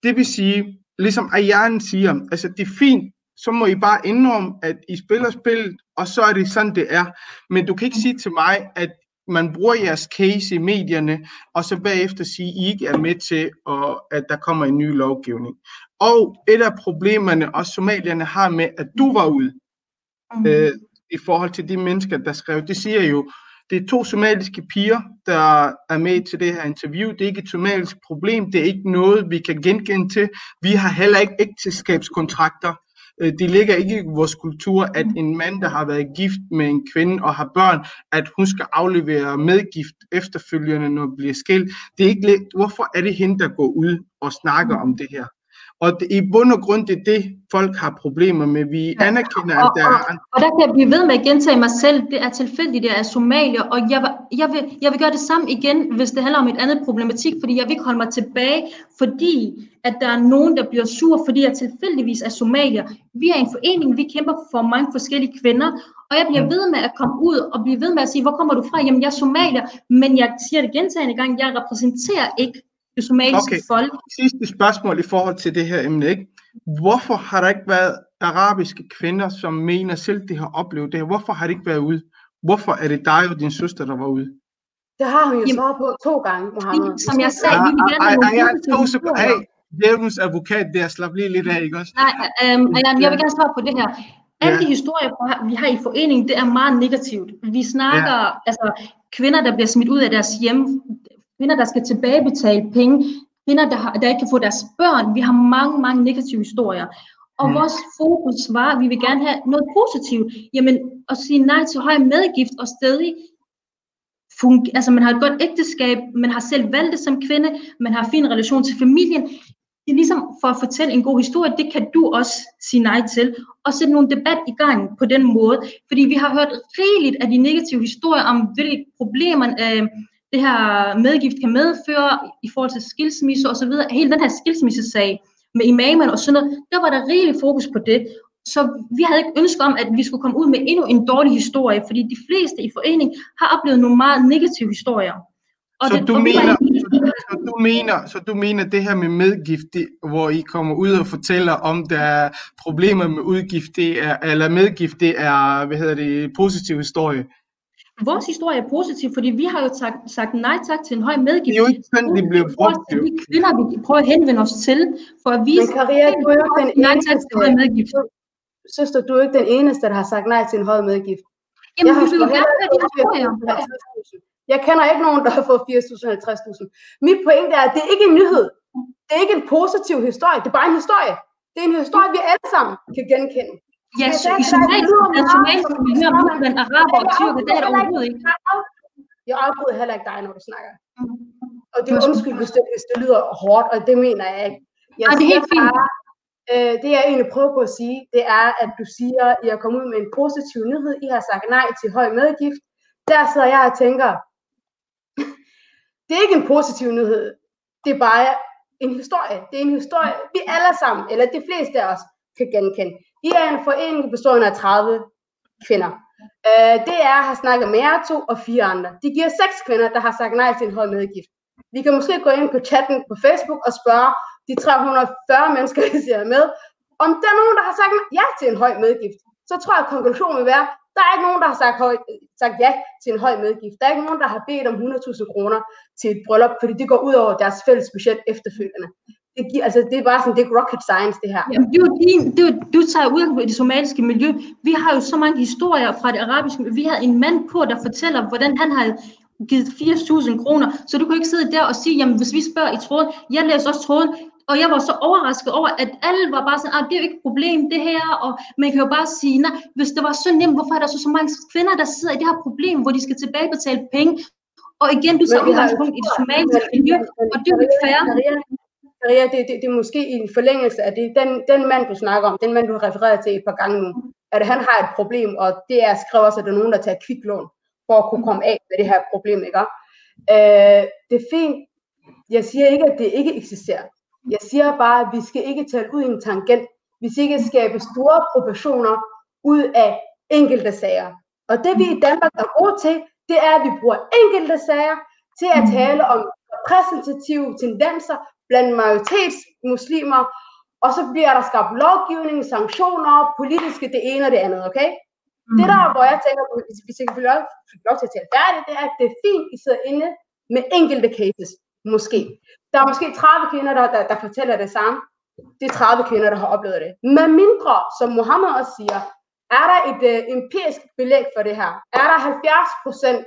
Det vil sige, ligesom Ayane siger, altså det er fint, så må I bare indrømme, at I spiller spillet, og så er det sådan, det er. Men du kan ikke sige til mig, at man bruger jeres case i medierne, og så bagefter sige, at I ikke er med til, og, at der kommer en ny lovgivning. Og et af problemerne, også somalierne har med, at du var ude, øh, i forhold til de mennesker, der skrev, det siger jo, det er to somaliske piger, der er med til det her interview. Det er ikke et somalisk problem. Det er ikke noget, vi kan genkende til. Vi har heller ikke ægteskabskontrakter. Øh, Det ligger ikke i vores kultur, at en mand, der har været gift med en kvinde og har børn, at hun skal aflevere medgift efterfølgende, når det bliver skilt. Det er ikke. Hvorfor er det hende, der går ud og snakker om det her? Og det, i bund og grund, det er det, folk har problemer med. Vi anerkender, at Og, der og, er... og der kan jeg blive ved med at gentage mig selv. Det er tilfældigt, det er somalier, og jeg, vil- jeg, vil, jeg vil gøre det samme igen, hvis det handler om et andet problematik, fordi jeg vil ikke holde mig tilbage, fordi at der er nogen, der bliver sur, fordi jeg tilfældigvis er somalier. Vi er en forening, vi kæmper for mange forskellige kvinder, og jeg bliver ved med at komme ud og blive ved med at sige, hvor kommer du fra? Jamen, jeg er somalier, men jeg siger det gentagende gang, jeg repræsenterer ikke det somaliske Okay. folk. Sidste spørgsmål i forhold til det her emne, ikke? Hvorfor har der ikke været arabiske kvinder, som mener selv, de har oplevet det her? Hvorfor har det ikke været ude? Hvorfor er det dig og din søster, der var ude? Det har hun jo Jamen- svaret på to gange, Mohammed. Som jeg sagde, vi vil gerne have djævelens advokat der, slap lige lidt af, ikke også? Nej, øhm, jeg vil gerne svare på det her. Alle Ja. de historier, vi- vi har i foreningen, det er meget negativt. Vi snakker altså kvinder, der bliver smidt ud af deres hjem, kvinder, der skal tilbagebetale penge, kvinder, der, har, der ikke kan få deres børn. Vi har mange, mange negative historier. Og Mm. vores fokus var, at vi vil gerne have noget positivt. Jamen, at sige nej til høj medgift og stadig funge, altså man har et godt ægteskab, man har selv valgt det som kvinde, man har en fin relation til familien. Det er ligesom for at fortælle en god historie, det kan du også sige nej til, og sætte nogle debat i gang på den måde. Fordi vi har hørt rigeligt af de negative historier om, hvilke problemer øh, det her medgift kan medføre i forhold til skilsmisse og så videre. Hele den her skilsmissesag med imamerne og sådan noget, der var der rigeligt fokus på det. Så vi havde ikke ønsket om, at vi skulle komme ud med endnu en dårlig historie, fordi de fleste i foreningen har oplevet nogle meget negative historier. Og Så det- du mener, så du mener, så du mener det her med medgift, det, hvor I kommer ud og fortæller om, der er problemer med udgift, det er, eller medgift, det er, hvad hedder det, positiv historie. Vores historie er positiv, fordi vi har jo sagt, sagt nej tak til en høj medgift. Det er jo ikke sådan, det blev brugt, til jo. de kvinder, vi prøver at henvende os til, for at vise, Men Karia, du er jo ikke den nej tak til høj eneste. medgift. Søster, du er ikke den eneste, der har sagt nej til en høj medgift. Jamen, Jeg har vi vil jo gerne høre de historier. 80.000. Jeg kender ikke nogen, der har fået 80.000 50.000. Mit pointe er, at det er ikke en nyhed. Det er ikke en positiv historie. Det er bare en historie. Det er en historie, vi alle sammen kan genkende. Ja, Det så i derfor, der somalisk, lyder den meget somaliske som- miljø, blandt araber og tyrker, det er der overhovedet ikke. Jeg afbryder heller ikke dig, når du snakker. Og det er undskyld, hvis det, hvis det lyder hårdt, og det mener jeg ikke. Jeg Ej, det er helt fint. bare, øh, det jeg egentlig prøver på at sige, det er, at du siger, at I er kommet ud med en positiv nyhed. I har sagt nej til høj medgift. Der sidder jeg og tænker, det er ikke en positiv nyhed. Det er bare en historie. Det er en historie, vi alle sammen, eller de fleste af os, kan genkende. I er en forening bestående af 30 kvinder. Øh, det er, har snakket med jer to og fire andre. De giver seks kvinder, der har sagt nej til en høj medgift. Vi kan måske gå ind på chatten på Facebook og spørge de 340 mennesker, der ser med, om der er nogen, der har sagt ja til en høj medgift. Så tror jeg, at konklusionen vil være, der er ikke nogen, der har sagt, høj, sagt ja til en høj medgift. Der er ikke nogen, der har bedt om 100.000 kroner til et bryllup, fordi det går ud over deres fælles budget efterfølgende. Det, giver, altså, det er bare sådan, det er rocket science, det her. Jamen, det er jo din, det er du tager ud i det somaliske miljø. Vi har jo så mange historier fra det arabiske miljø. Vi havde en mand på, der fortæller, hvordan han har givet 80.000 kroner. Så du kan ikke sidde der og sige, jamen hvis vi spørger i tråden, jeg læser også tråden, og jeg var så overrasket over, at alle var bare sådan, ah, det er jo ikke et problem, det her, og man kan jo bare sige, nej, hvis det var så nemt, hvorfor er der så, så mange kvinder, der sidder i det her problem, hvor de skal tilbagebetale penge? Og igen, du tager udgangspunkt i det somaliske miljø, og det er jo ikke fair. Maria, det, det, det er måske i en forlængelse af det. Den, den mand, du snakker om, den mand, du har refereret til et par gange nu, at han har et problem, og det er skrevet også, at der er nogen, der tager kviklån for at kunne komme af med det her problem, ikke? Øh, det er fint. Jeg siger ikke, at det ikke eksisterer. Jeg siger bare, at vi skal ikke tale ud i en tangent. Vi skal ikke skabe store proportioner ud af enkelte sager. Og det vi i Danmark er gode til, det er, at vi bruger enkelte sager til at tale om repræsentative tendenser blandt majoritetsmuslimer, og så bliver der skabt lovgivning, sanktioner, politiske det ene og det andet, okay? Mm. Det der, hvor jeg tænker, hvis vi skal få lov, lov til at tale færdigt, det er, at det er fint, I sidder inde med enkelte cases, måske. Der er måske 30 kvinder, der, der, der fortæller det samme. Det er 30 kvinder, der har oplevet det. Men mindre, som Mohammed også siger, er der et uh, empirisk belæg for det her? Er der 70 procent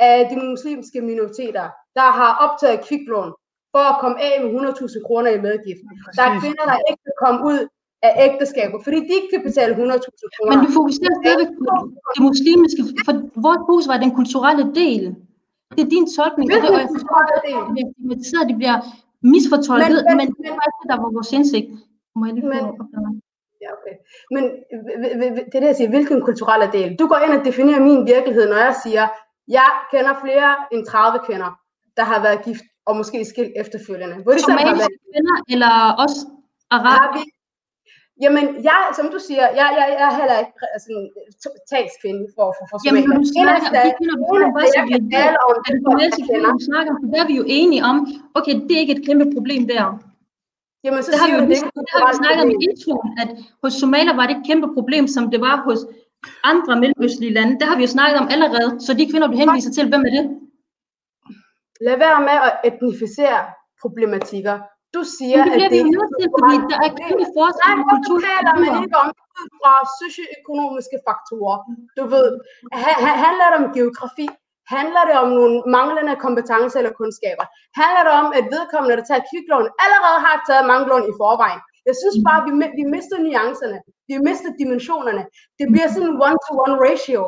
af de muslimske minoriteter, der har optaget kviklån for at komme af med 100.000 kroner i medgift? Der er kvinder, der ikke kan komme ud af ægteskaber, fordi de ikke kan betale 100.000 kroner. Men du fokuserer stadigvæk på det muslimske, for vores fokus var den kulturelle del. Det er din tolkning det, og jeg forstår, at de bliver stigmatiseret, de bliver misfortolket, Men- men, men- det var ikke det, der var vores indsigt. Må jeg lige få Men-? Ja, okay. Men det er det, jeg siger, hvilken kulturelle del? Du går ind og definerer min virkelighed, når jeg siger, jeg kender flere end 30 kvinder, der har været gift og måske skilt efterfølgende. Hvor de selv har Somaliske været, kvinder, eller også har arab? vi, Jamen, jeg, som du siger, jeg, jeg, jeg er heller ikke sådan, talskvinde for, for, for Jamen, når du Somalia. snakker, de kvinder, du snakker bare tale om, Er det somaliske kvinder, du snakker om? Der er vi jo enige om, okay, det er ikke et kæmpe problem der. Jamen, så Det har vi jo du, det det har vi snakket om i introen, at hos somalier var det et kæmpe problem, som det var hos andre mellemøstlige lande. Det har vi jo snakket om allerede, så de kvinder, du henviser til, hvem er det? Lad være med at etnificere problematikker. Du siger, Men det bliver at vi det jo nødt til, fordi der er kæmpe forskel Nej, på kultur. taler man ikke om ud fra socioøkonomiske faktorer? Du ved, ha- ha- handler det om geografi? Handler det om nogle manglende kompetencer eller kundskaber? Handler det om, at vedkommende, der tager kviklån, allerede har taget mange lån i forvejen? Jeg synes bare, vi, vi mister nuancerne. Vi mister dimensionerne. Det bliver sådan en one-to-one ratio.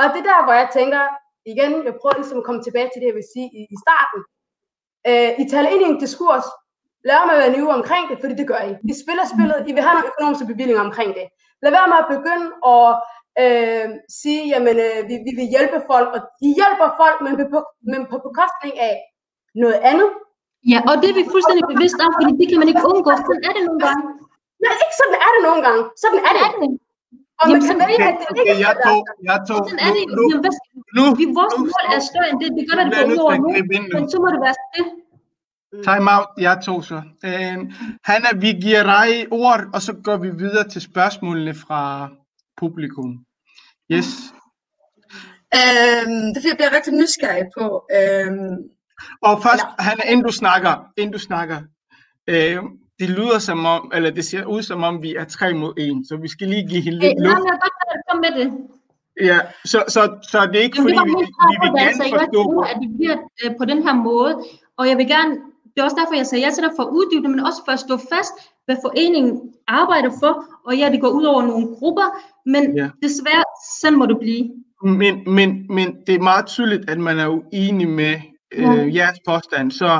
Og det er der, hvor jeg tænker, igen, jeg prøver ligesom at komme tilbage til det, jeg vil sige i, i starten. Øh, I taler ind i en diskurs, lad at være nive omkring det, fordi det gør I. I spiller spillet, I vil have nogle økonomiske bevillinger omkring det. Lad være med at begynde at øh, sige, jamen øh, vi, vi vil hjælpe folk, og I hjælper folk, men på, men på bekostning af noget andet. Ja, og det er vi fuldstændig bevidst om, fordi det kan man ikke undgå. Sådan er det nogle gange. Nej, ikke sådan er det nogle gange. Sådan er det. Time out, jeg tog så. Øh, Hanna, vi giver dig ord, og så går vi videre til spørgsmålene fra publikum. Yes. Øhm, det er jeg bliver rigtig nysgerrig på. Øhm, Og først, Hanna, inden du snakker, inden du snakker, øh, det lyder som om, eller det ser ud som om, vi er tre mod en, så vi skal lige give hende Øh, lidt nej, luft. men jeg komme med det. Ja, så, så, så det er ikke Jamen, fordi, det vi, vi vil gerne altså, jeg forstå, tror, at det bliver øh, på den her måde. Og jeg vil gerne, det er også derfor, jeg sagde ja til dig for at uddybe men også for at stå fast, hvad foreningen arbejder for. Og ja, det går ud over nogle grupper, men Ja. desværre, sådan må det blive. men, men, men det er meget tydeligt, at man er uenig med øh, jeres påstand, så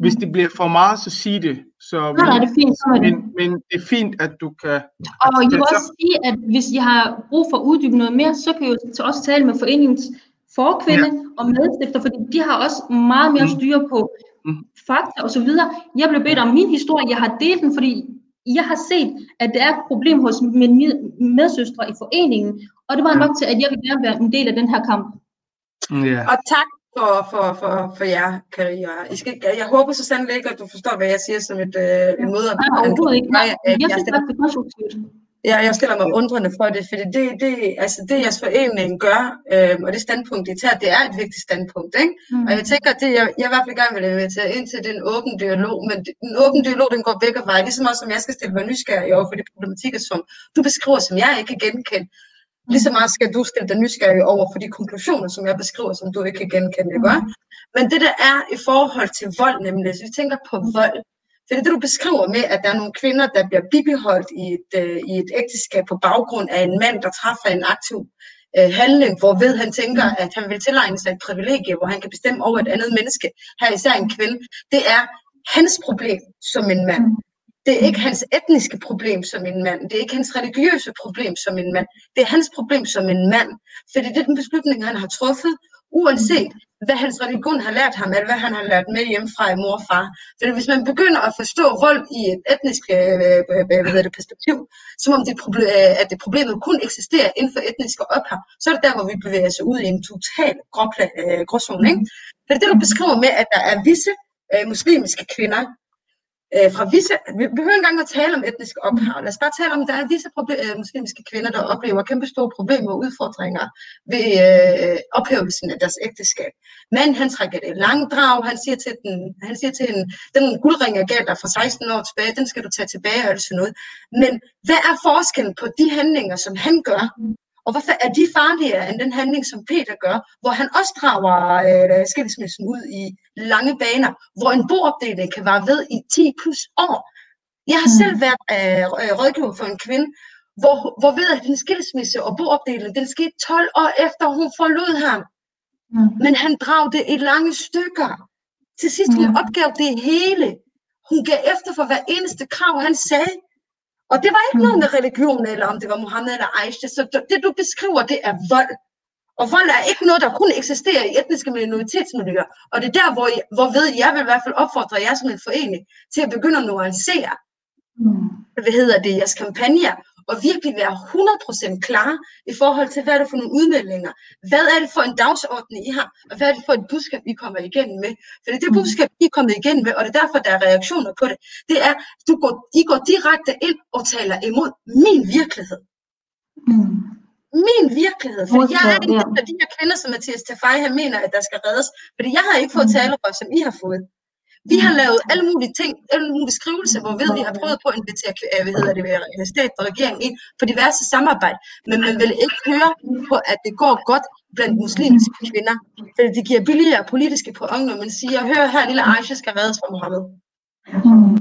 hvis det bliver for meget, så sig det. Så Nej, nej, det er fint, så er det. men, men det er fint, at du kan... Og jeg vil så- også sige, at hvis I har brug for at uddybe noget mere, så kan I jo til- også tale med foreningens forkvinde ja. og medstifter, fordi de har også meget mere Mm. styr på Mm. fakta og så videre. Jeg blev bedt om min historie, jeg har delt den, fordi jeg har set, at det er et problem hos mine med- medsøstre i foreningen, og det var nok til, at jeg vil gerne være en del af den her kamp. Ja. og tak for, for, for, for jer, Karina. I skal, jeg, jeg håber så sandelig ikke, at du forstår, hvad jeg siger som et, øh, en. Nej, overhovedet ikke. Nej, Jeg, jeg jeg, synes stiller, det jeg, jeg stiller mig undrende for det, fordi det, det, altså det jeres forening gør, øh, og det standpunkt, I tager, det er et vigtigt standpunkt. Ikke? Mm. Og jeg tænker, at det, jeg, jeg i hvert fald gerne vil invitere ind til, det er en åben dialog, men det- en åben dialog, den går begge veje, lige så meget som jeg skal stille mig nysgerrig over for de problematikker, som du beskriver, som jeg ikke kan genkende. Lige så meget skal du stille dig nysgerrig over for de konklusioner, som jeg beskriver, som du ikke kan genkende, ikke? også? Men det der er i forhold til vold, nemlig, hvis vi tænker på vold, det er det, du beskriver med, at der er nogle kvinder, der bliver bibeholdt i et, øh, i et ægteskab på baggrund af en mand, der træffer en aktiv øh, handling, hvorved han tænker, at han vil tilegne sig et privilegie, hvor han kan bestemme over et andet menneske, her især en kvinde. Det er hans problem som en mand. Det er ikke hans etniske problem som en mand. Det er ikke hans religiøse problem som en mand. Det er hans problem som en mand. Fordi det er den beslutning, han har truffet, uanset hvad hans religion har lært ham, eller hvad han har lært med hjemmefra i mor og far. Fordi hvis man begynder at forstå vold i et etnisk øh, øh, hvad hedder det, perspektiv, som om det, øh, at det problemet kun eksisterer inden for etniske ophav, så er det der, hvor vi bevæger os ud i en total gråpla- øh, gråzone. Ikke? For det er det, du beskriver med, at der er visse øh, muslimske kvinder, øh, fra visse, vi behøver ikke engang at tale om etnisk ophav. Lad os bare tale om, at der er visse proble- øh, muslimske kvinder, der oplever kæmpe store problemer og udfordringer ved øh, ophævelsen af deres ægteskab. Men han trækker det lange drag, han siger til den, han siger til den, den guldring, jeg gav dig for 16 år tilbage, den skal du tage tilbage og sådan noget. Men hvad er forskellen på de handlinger, som han gør, og hvorfor er de farligere end den handling, som Peter gør, hvor han også drager øh, skilsmissen ud i lange baner, hvor en boopdeling kan være ved i 10 plus år. Jeg har selv været øh, øh, rådgiver for en kvinde, hvor, hvor ved at hendes skilsmisse og boopdeling, den skete 12 år efter, hun forlod ham. Mm. Men han drag det i lange stykker. Til sidst hun Ja. opgav det hele Hun gav efter for hver eneste krav, han sagde. Og det var ikke noget med religion, eller om det var Mohammed eller Aisha. Så det, du beskriver, det er vold. Og vold er ikke noget, der kun eksisterer i etniske minoritetsmiljøer. Og det er der, hvor, jeg, hvor ved jeg vil i hvert fald opfordre jer som en forening til at begynde at nuancere, Mm. hvad hedder det, jeres kampagner, og virkelig være 100% klar i forhold til, hvad er det for nogle udmeldinger? Hvad er det for en dagsorden, I har? Og hvad er det for et budskab, I kommer igennem med? For det er det budskab, I er kommet igennem med, og det er derfor, der er reaktioner på det. Det er, du går, I går direkte ind og taler imod min virkelighed. Mm. Min virkelighed. Fordi jeg er ikke ja. en af de her kvinder, som Mathias Tafai her mener, at der skal reddes. Fordi jeg har ikke fået Mm. talerør, som I har fået. Vi har lavet alle mulige ting, alle mulige skrivelser, hvor ved vi har prøvet på at invitere øh, hvad hedder det, øh, stat og regering ind på diverse samarbejde. Men man vil ikke høre på, at det går godt blandt muslimske kvinder. Fordi det giver billigere politiske point, når man siger, hør her, lille Aisha skal reddes fra Mohammed. Mm.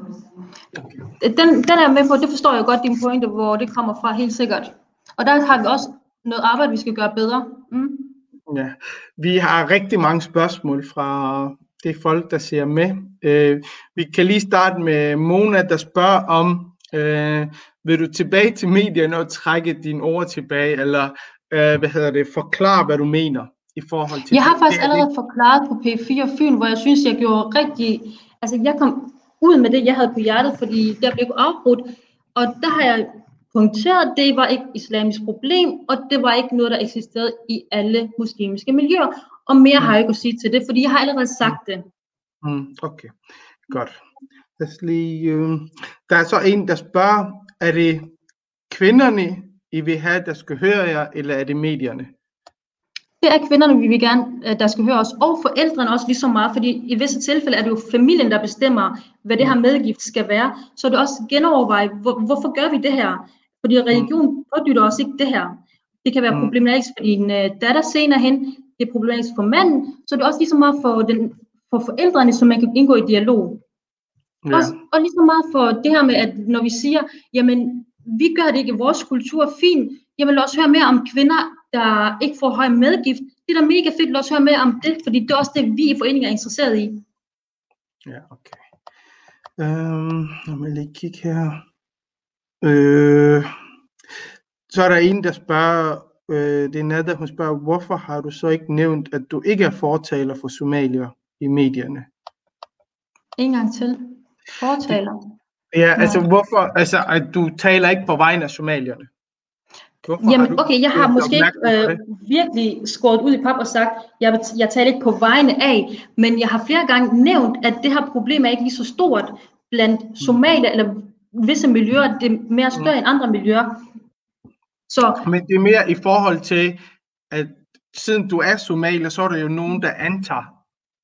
Den, den er jeg med på, det forstår jeg godt, din pointe, hvor det kommer fra helt sikkert. Og der har vi også noget arbejde, vi skal gøre bedre. Mm. Ja, vi har rigtig mange spørgsmål fra det folk, der ser med. Øh, vi kan lige starte med Mona, der spørger om, øh, vil du tilbage til medierne og trække dine ord tilbage, eller øh, hvad hedder det, forklare, hvad du mener i forhold til Jeg har det. faktisk er allerede forklaret på P4 Fyn, hvor jeg synes, jeg gjorde rigtig... Altså, jeg kom ud med det, jeg havde på hjertet, fordi der blev afbrudt. Og der har jeg punkteret, at det var ikke islamisk problem, og det var ikke noget, der eksisterede i alle muslimske miljøer. Og mere har jeg ikke at sige til det, fordi jeg har allerede sagt det. Mm, okay, godt. Lad os lige, øh, der er så en, der spørger, er det kvinderne, I vil have, der skal høre jer, eller er det medierne? Det er kvinderne, vi vil gerne, øh, der skal høre os, og forældrene også lige så meget, fordi i visse tilfælde er det jo familien, der bestemmer, hvad det her medgift skal være. Så er det også genoverveje, hvor, hvorfor gør vi det her? Fordi religion pådytter os ikke det her. Det kan være Mm. problematisk for din øh, datter senere hen, det er problematisk for manden, så det er også lige så meget for, den, for forældrene, som man kan indgå i dialog. Ja. Også, og lige så meget for det her med, at når vi siger, jamen, vi gør det ikke i vores kultur, fint, jeg vil også høre mere om kvinder, der ikke får høj medgift. Det er da mega fedt, lad os høre mere om det, fordi det er også det, vi i foreningen er interesseret i. Ja, okay. Øhm, lad mig lige kigge her. Øh, så er der en, der spørger, øh, det er Nada, hun spørger, hvorfor har du så ikke nævnt, at du ikke er fortaler for somalier i medierne? En gang til. Fortaler. Ja, altså hvorfor, altså at du taler ikke på vegne af somalierne? Hvorfor Jamen, du okay, jeg har måske ikke øh, virkelig skåret ud i pap og sagt, jeg, jeg taler ikke på vegne af, men jeg har flere gange nævnt, at det her problem er ikke lige så stort blandt somalier eller visse miljøer, det er mere større end andre miljøer. Så Men det er mere i forhold til, at siden du er somalier, så er der jo nogen, der antager,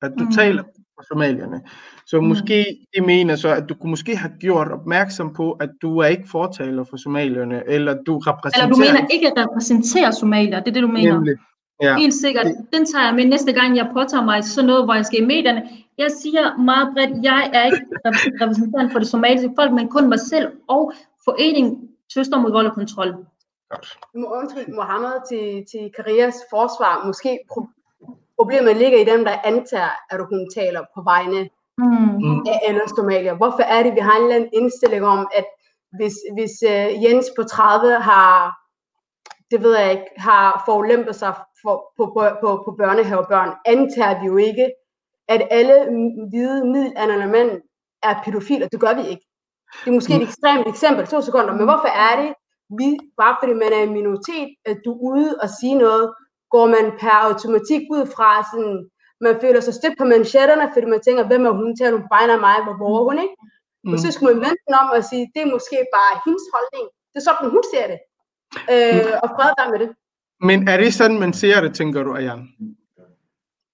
at du Mm. taler for somalierne. Så Mm. måske, de mener så, at du kunne måske have gjort opmærksom på, at du er ikke fortaler for somalierne, eller du repræsenterer... eller du mener ikke at repræsentere somalier, det er det, du mener? Nemlig. Ja. Helt sikkert. Den tager jeg med næste gang, jeg påtager mig sådan noget, hvor jeg skal i medierne. Jeg siger meget bredt, jeg er ikke repræs- repræsentant for det somaliske folk, men kun mig selv og foreningen Søster mod vold og kontrol. Må- Undskyld, Mohammed, til, til Karias forsvar. Måske pro- problemet ligger i dem, der antager, at du kun taler på vegne Mm. af alle somalier. Hvorfor er det, vi har en eller indstilling om, at hvis, hvis uh, Jens på 30 har, det ved jeg ikke, har forulæmpet sig for, på, på, på, på børnehavebørn, antager vi jo ikke, at alle hvide middelaldrende mænd er pædofiler. Det gør vi ikke. Det er måske et ekstremt eksempel, to sekunder, men hvorfor er det, vi, bare fordi man er en minoritet, at du er ude og sige noget, går man per automatik ud fra sådan, man føler sig stødt på manchetterne, fordi man tænker, hvem er hun til at hun af mig, hvor våger hun, ikke? Mm. Og så skulle man vente om og sige, det er måske bare hendes holdning. Det er sådan, hun ser det. Øh, og fred med det. Men er det sådan, man ser det, tænker du, Ayan?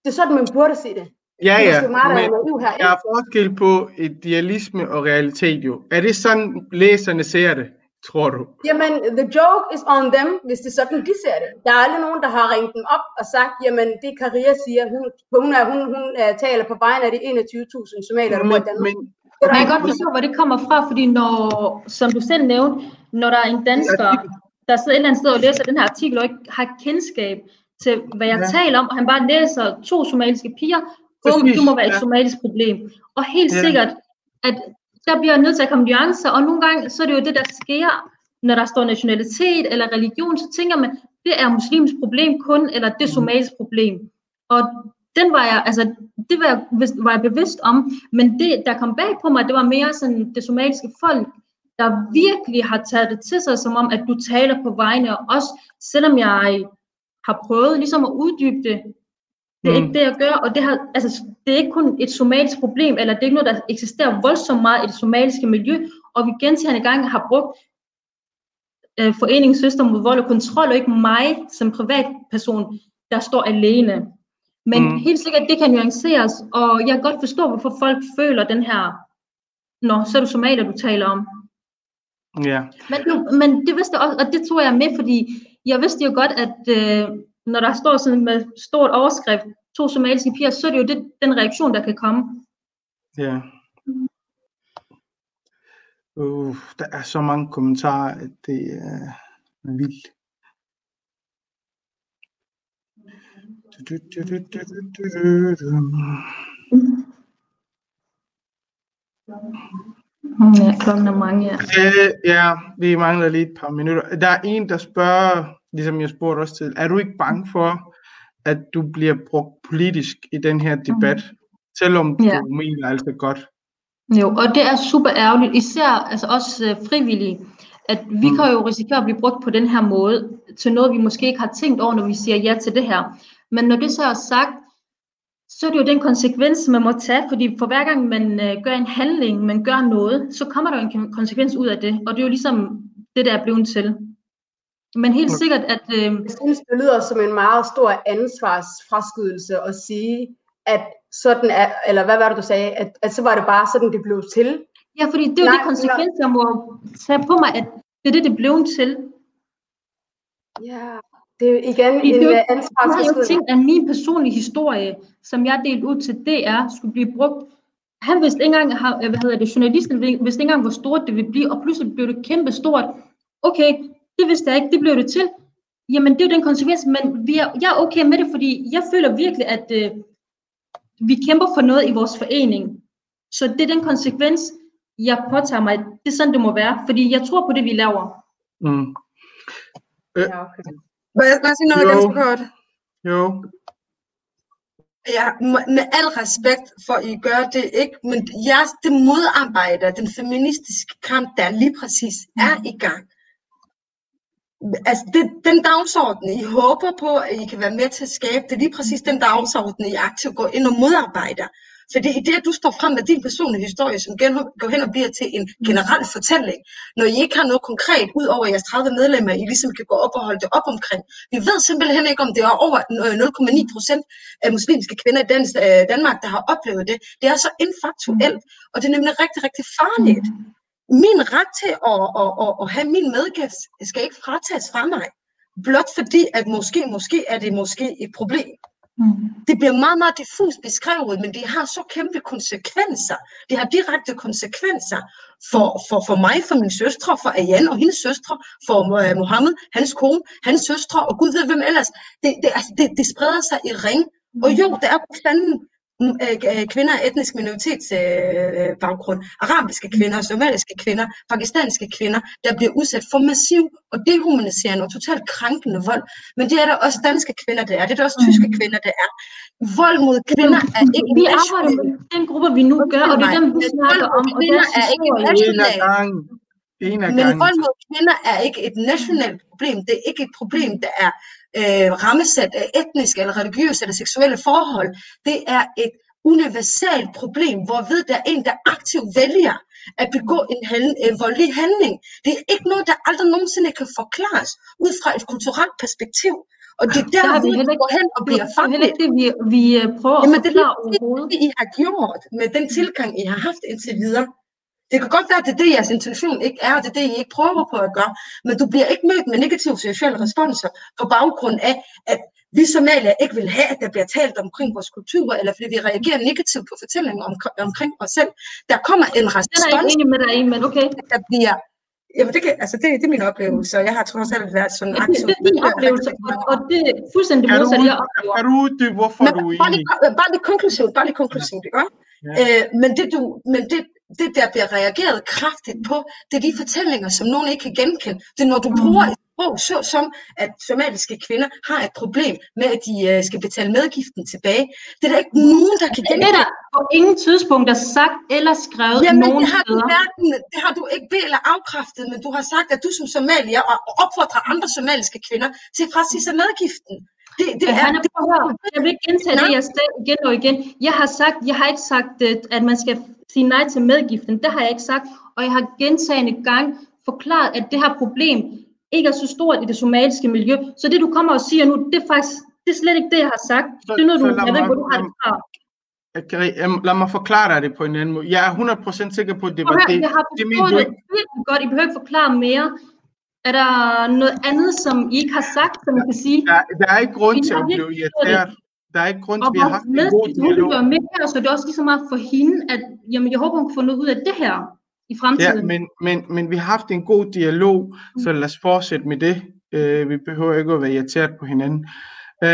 Det er sådan, man burde se det. Ja, Det er ja, der er men her, der er forskel på idealisme og realitet jo. Er det sådan, læserne ser det, tror du? Jamen, the joke is on them, hvis det er sådan, de ser det. Der er aldrig nogen, der har ringet dem op og sagt, jamen, det Karia siger, hun, hun, er, hun, hun uh, taler på vegne af de 21.000 somalier, der bor i Men, Danmark. men, Det er jeg kan ikke godt forstå, hvor det kommer fra, fordi når, som du selv nævnte, når der er en dansker, der sidder et eller andet sted og læser den her artikel og ikke har kendskab til, hvad jeg Ja. taler om, og han bare læser to somaliske piger, bum, Præcis, du må være et somalisk problem. Og helt Ja. sikkert, at der bliver nødt til at komme nuancer, og nogle gange, så er det jo det, der sker, når der står nationalitet eller religion, så tænker man, det er muslims problem kun, eller det er somalisk problem. Og den var jeg, altså, det var jeg, var jeg bevidst om, men det, der kom bag på mig, det var mere sådan det somaliske folk, der virkelig har taget det til sig, som om, at du taler på vegne af os, selvom jeg har prøvet ligesom at uddybe det. Det er mm. ikke det, jeg gør, og det, har, altså, det er ikke kun et somalisk problem, eller det er ikke noget, der eksisterer voldsomt meget i det somaliske miljø, og vi gentagende gange har brugt øh, foreningen Søster mod vold og kontrol, og ikke mig som privatperson, der står alene. Men mm. helt sikkert, det kan nuanceres, og jeg kan godt forstå, hvorfor folk føler den her, nå, så er du somalier, du taler om. Ja. Men, men det vidste jeg også, og det tog jeg med, fordi jeg vidste jo godt, at øh, når der står sådan med stort overskrift, to somaliske piger, så er det jo det, den reaktion, der kan komme. Ja. Uh, der er så mange kommentarer, at det er vildt. Du, du, du, du, du, du, du. Ja, klokken er mange, ja. Øh, ja, vi mangler lige et par minutter. Der er en, der spørger, ligesom jeg spurgte også til, er du ikke bange for, at du bliver brugt politisk i den her debat, mm. selvom Ja. du mener alt det godt? Jo, og det er super ærgerligt, især altså også øh, frivillige, at vi Mm. kan jo risikere at blive brugt på den her måde, til noget vi måske ikke har tænkt over, når vi siger ja til det her. Men når det så er sagt, så er det jo den konsekvens, man må tage, fordi for hver gang man øh, gør en handling, man gør noget, så kommer der jo en kon- konsekvens ud af det, og det er jo ligesom det, der er blevet til. Men helt Mm. sikkert, at øh, Jeg synes, det lyder som en meget stor ansvarsfraskydelse at sige, at sådan er, eller hvad var det, du sagde, at, at så var det bare sådan, det blev til. ja, fordi det er jo Nej, det konsekvens, jeg må tage på mig, at det er det, det blevet til. Ja, det er igen Fordi en det er jo- øh, Jeg har jo ansvarsfraskydelse. tænkt, at min personlige historie, som jeg delte ud til DR, skulle blive brugt. Han vidste ikke engang, har- hvad hedder det, journalisten vidste ikke engang, hvor stort det ville blive, og pludselig blev det kæmpe stort. Okay, det vidste jeg ikke, det blev det til. Jamen, det er jo den konsekvens, men vi er, jeg er okay med det, fordi jeg føler virkelig, at øh, vi kæmper for noget i vores forening. Så det er den konsekvens, jeg påtager mig. Det er sådan, det må være, fordi jeg tror på det, vi laver. Mm. Ja, okay. Må jeg, må jeg sige noget Jo. ganske kort? Jo. Ja, med med al respekt for, at I gør det ikke, men jeres, det modarbejder den feministiske kamp, der lige præcis er i gang. Altså, det, den dagsorden, I håber på, at I kan være med til at skabe, det er lige præcis den dagsorden, I aktivt går ind og modarbejder. Fordi i det, at du står frem med din personlige historie, som går hen og bliver til en generel fortælling, når I ikke har noget konkret, ud over jeres 30 medlemmer, I ligesom kan gå op og holde det op omkring. Vi ved simpelthen ikke, om det er over øh, 0,9 procent af muslimske kvinder i øh, Danmark, der har oplevet det. Det er så infaktuelt, og det er nemlig rigtig, rigtig farligt. Min ret til at, at, at, at have min medgæst skal ikke fratages fra mig. Blot fordi, at måske, måske er det måske et problem. Det bliver meget, meget diffust beskrevet, men det har så kæmpe konsekvenser. Det har direkte konsekvenser for, for, for mig, for mine søstre, for Ayan og hendes søstre, for uh, Mohammed, hans kone, hans søstre, og Gud ved hvem ellers. Det, det, altså, det, det spreder sig i ring. Og jo, der er bestanden mm, øh, øh, kvinder af etnisk minoritetsbaggrund, øh, baggrund, arabiske kvinder, somaliske kvinder, pakistanske kvinder, der bliver udsat for massiv og dehumaniserende og totalt krænkende vold. Men det er der også danske kvinder, der er. Det er der også tyske kvinder, der er. Vold mod kvinder er ikke Vi arbejder med den gruppe, vi nu gør, og det er dem, vi snakker om, og Kvinder er ikke nationalt. Men vold mod kvinder er ikke et nationalt problem. Det er ikke et problem, der er øh, rammesat af etniske eller religiøse eller seksuelle forhold. Det er et universalt problem, hvorved der er en, der aktivt vælger at begå en, hand, en voldelig handling. Det er ikke noget, der aldrig nogensinde kan forklares ud fra et kulturelt perspektiv. Og det er der, Der vi går hen og Det bliver er fanget. ikke det, vi, vi øh, prøver at Jamen, det er forklare overhovedet. det, I har gjort med den tilgang, I har haft indtil videre. Det kan godt være, at det er det, jeres intention ikke er, og det er det, I ikke prøver på at gøre. Men du bliver ikke mødt med negative sociale responser på baggrund af, at vi somalier ikke vil have, at der bliver talt omkring vores kultur, eller fordi vi reagerer negativt på fortællinger om, omkring os selv. Der kommer en er jeg respons, ikke enig med dig i, men okay. der bliver... Jamen, det, kan, altså, det, det er min oplevelse, og jeg har trods alt været sådan aktiv. det er din oplevelse, og, og det er fuldstændig Kan du, modsat, jeg oplever. kan du uddybe, hvorfor Men du er bare enig? lige, bare lige konklusivt, bare lige konklusivt, ikke? Ja. Øh, men det, du, men det, det, der bliver reageret kraftigt på, det er de fortællinger, som nogen ikke kan genkende. Det er, når du bruger et sprog, så, som at somaliske kvinder har et problem med, at de øh, skal betale medgiften tilbage. Det er der ikke nogen, der kan Det er genkende. der på ingen tidspunkt er sagt eller skrevet Jamen, nogen det har, du hverken, det har du ikke ved eller afkræftet, men du har sagt, at du som somalier og og opfordrer andre somaliske kvinder til at frasige sig medgiften. Det, det Ja, er, det, at høre. Jeg vil ikke gentage det, jeg sagde igen og igen. Jeg har sagt, jeg har ikke sagt, øh, at man skal sige nej til medgiften. Det har jeg ikke sagt. Og jeg har gentagende gang forklaret, at det her problem ikke er så stort i det somaliske miljø. Så det, du kommer og siger nu, det er faktisk det er slet ikke det, jeg har sagt. Så- Det er noget, du, jeg ved ikke, hvor du har det fra. Okay, øhm, lad mig forklare dig det på en anden måde. Jeg er 100% sikker på, at det var det. jeg har det mener forstået du det ikke. virkelig godt. I behøver ikke forklare mere. Er der noget andet, som I ikke har sagt, som I kan sige? Der, der er ikke grund til at blive irriteret. Der er ikke grund til, Og vi har haft en god hun dialog. være med her, så det er også lige så meget for hende, at jamen, jeg håber, hun kan få noget ud af det her i Ja, fremtiden. men, men, men vi har haft en god dialog, så lad os fortsætte med det. Øh, vi behøver ikke at være irriteret på hinanden. Øh,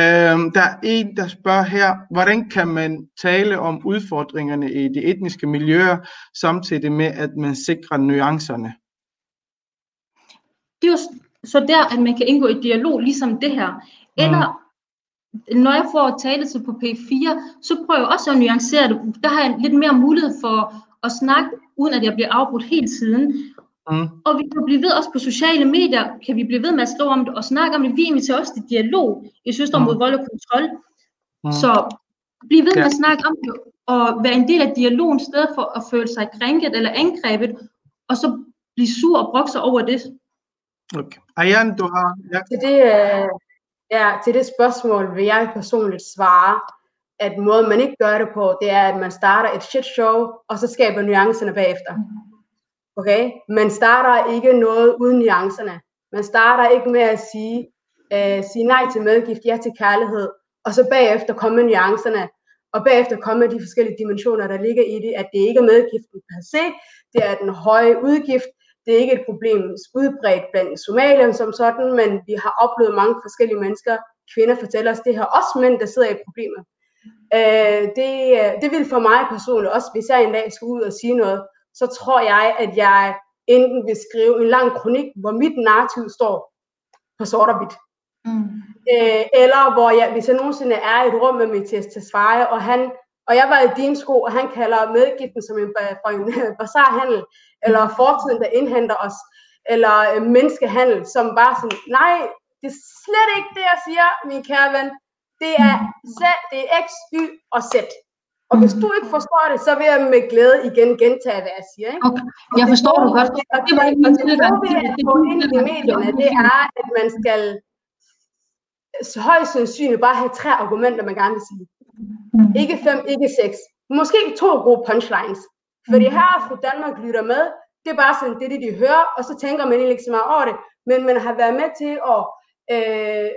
der er en, der spørger her, hvordan kan man tale om udfordringerne i de etniske miljøer, samtidig med, at man sikrer nuancerne? Det er jo så der, at man kan indgå i dialog, ligesom det her. Eller når jeg får taletid på P4, så prøver jeg også at nuancere det. Der har jeg lidt mere mulighed for at snakke, uden at jeg bliver afbrudt hele tiden. Mm. Og vi kan blive ved også på sociale medier, kan vi blive ved med at skrive om det og snakke om det. Vi inviterer også til dialog i Søster Mm. mod vold og kontrol. Mm. Så bliv ved med Ja. at snakke om det, og være en del af dialogen, i stedet for at føle sig krænket eller angrebet, og så blive sur og brokke sig over det. Okay. Ayan, du har... Ja. Til det, ja, til det spørgsmål vil jeg personligt svare, at måden man ikke gør det på, det er, at man starter et shit show, og så skaber nuancerne bagefter. Okay? Man starter ikke noget uden nuancerne. Man starter ikke med at sige, øh, sige nej til medgift, ja til kærlighed, og så bagefter komme med nuancerne, og bagefter komme med de forskellige dimensioner, der ligger i det, at det ikke er medgiften per se, det er den høje udgift, det er ikke et problem udbredt blandt somalier som sådan, men vi har oplevet mange forskellige mennesker, kvinder fortæller os det her, også mænd, der sidder i problemer. Øh, det, det vil for mig personligt også, hvis jeg en dag skal ud og sige noget, så tror jeg, at jeg enten vil skrive en lang kronik, hvor mit narrativ står på sort og hvidt. Mm. Øh, eller hvor jeg, hvis jeg nogensinde er i et rum med Mathias Tesfaye, og han og jeg var i din sko, og han kalder medgiften som en, ba- for en bazarhandel, eller fortiden, der indhenter os, eller øh, menneskehandel, som bare sådan, nej, det er slet ikke det, jeg siger, min kære ven. Det er Z, det er X, Y og Z. Og hvis du ikke forstår det, så vil jeg med glæde igen gentage, hvad jeg siger. Ikke? Okay, jeg forstår det godt. Og Det var ikke og min det tilgang det. Det er tilgang til det. medierne, det er, at man skal så højst sandsynligt bare have tre argumenter, man gerne vil sige. Mm. Ikke fem, ikke seks. Måske to gode punchlines. Fordi her fru Danmark lytter med, det er bare sådan, det er det, de hører, og så tænker man ikke så meget over det. Men man har været med til at øh,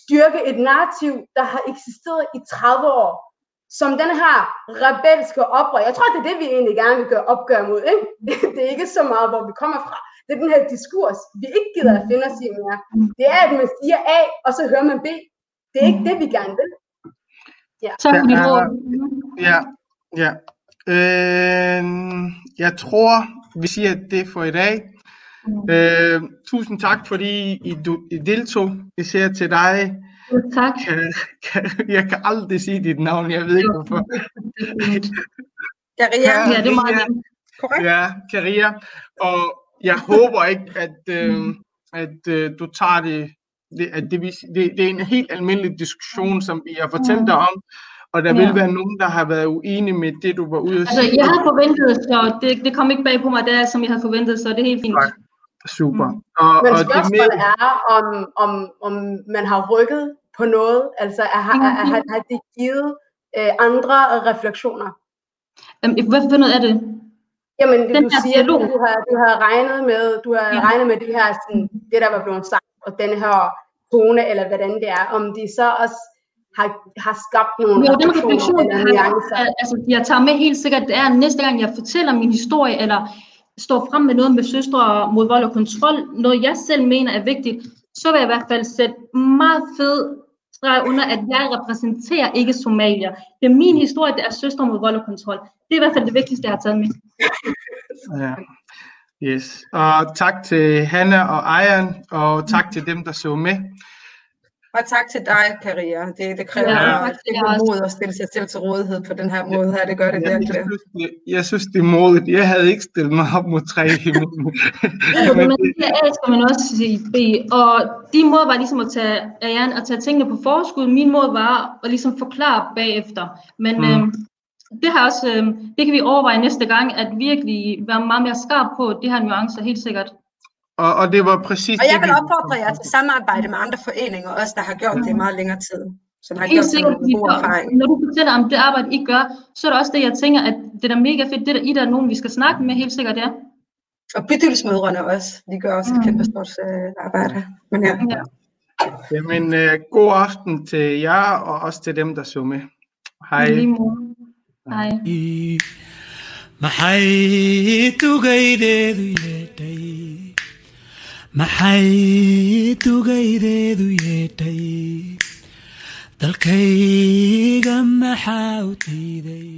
styrke et narrativ, der har eksisteret i 30 år. Som den her rebelske oprør. Jeg tror, det er det, vi egentlig gerne vil gøre opgør mod. Ikke? Det er ikke så meget, hvor vi kommer fra. Det er den her diskurs, vi ikke gider at finde os i mere. Det er, at man siger A, og så hører man B. Det er ikke det, vi gerne vil. Er- ord. Ja, ja. Øh, jeg tror, vi siger det for i dag. Øh, tusind tak, fordi I, du, I deltog. Især til dig. Tak. Kan, kan, jeg kan aldrig sige dit navn, jeg ved ikke hvorfor. Karia, Ja, det er meget korrekt? Ja, Karia. Og jeg håber ikke, at, øh, at øh, du tager det, det, at det, vi- det, det er en helt almindelig diskussion, som vi har fortalt dig om, og der Ja. vil være nogen, der har været uenige med det, du var ude at Altså, sige. jeg havde forventet, så det, det kom ikke bag på mig, der, som jeg havde forventet, så det er helt fint. Nej. Super. Mm. Og, Men og det spørgsmålet med, er, om, om, om man har rykket på noget. Altså, er, har, er, har, har det givet øh, andre refleksioner? Hvad for noget er det? Jamen, det, Den du siger, du, dialog. du, har, du har regnet med, du har ja. regnet med det her, sådan, det der var blevet sagt, og den her tone, eller hvordan det er, om de så også har, har skabt nogle Jo, den refleksion, refleksioner jeg, eller nuancer. altså, jeg tager med helt sikkert, det er at næste gang, jeg fortæller min historie, eller står frem med noget med søstre mod vold og kontrol, noget jeg selv mener er vigtigt, så vil jeg i hvert fald sætte meget fed streg under, at jeg repræsenterer ikke Somalia. Det er min historie, det er søster mod vold og kontrol. Det er i hvert fald det vigtigste, jeg har taget med. Ja. Yes. Og tak til Hanna og Ejern, og tak til dem, der så med. Og tak til dig, Karia. Det, det kræver Ja, det er mod at stille sig selv til rådighed på den her måde her. Det gør det Jeg, jeg, virkelig. synes, det, jeg synes, det er modigt. Jeg havde ikke stillet mig op mod tre i. Men det, A skal man også sige B. Og din måde var ligesom at tage, Ariane, at tage tingene på forskud. Min måde var at ligesom forklare bagefter. Men mm. øhm, det, har også, øhm, det kan vi overveje næste gang, at virkelig være meget mere skarp på de her nuancer, helt sikkert. og, og det var præcis Og jeg vil vi- opfordre jer til samarbejde med andre foreninger, også der har gjort det i meget længere tid. Som har Helt gjort sikkert, når du fortæller om det arbejde, I gør, så er det også det, jeg tænker, at det er mega fedt. Det er der, I der er nogen, vi skal snakke med, helt sikkert, ja. Og bydelsmødrene også. De gør også et Mm. kæmpe stort øh, arbejde. Men ja. ja. Jamen, øh, god aften til jer, og også til dem, der så med. Hej. Lige måde. Maxay tugaydeedu yeedhay maxay tugaydeedu yeedhay dalkayga maxaa u diiday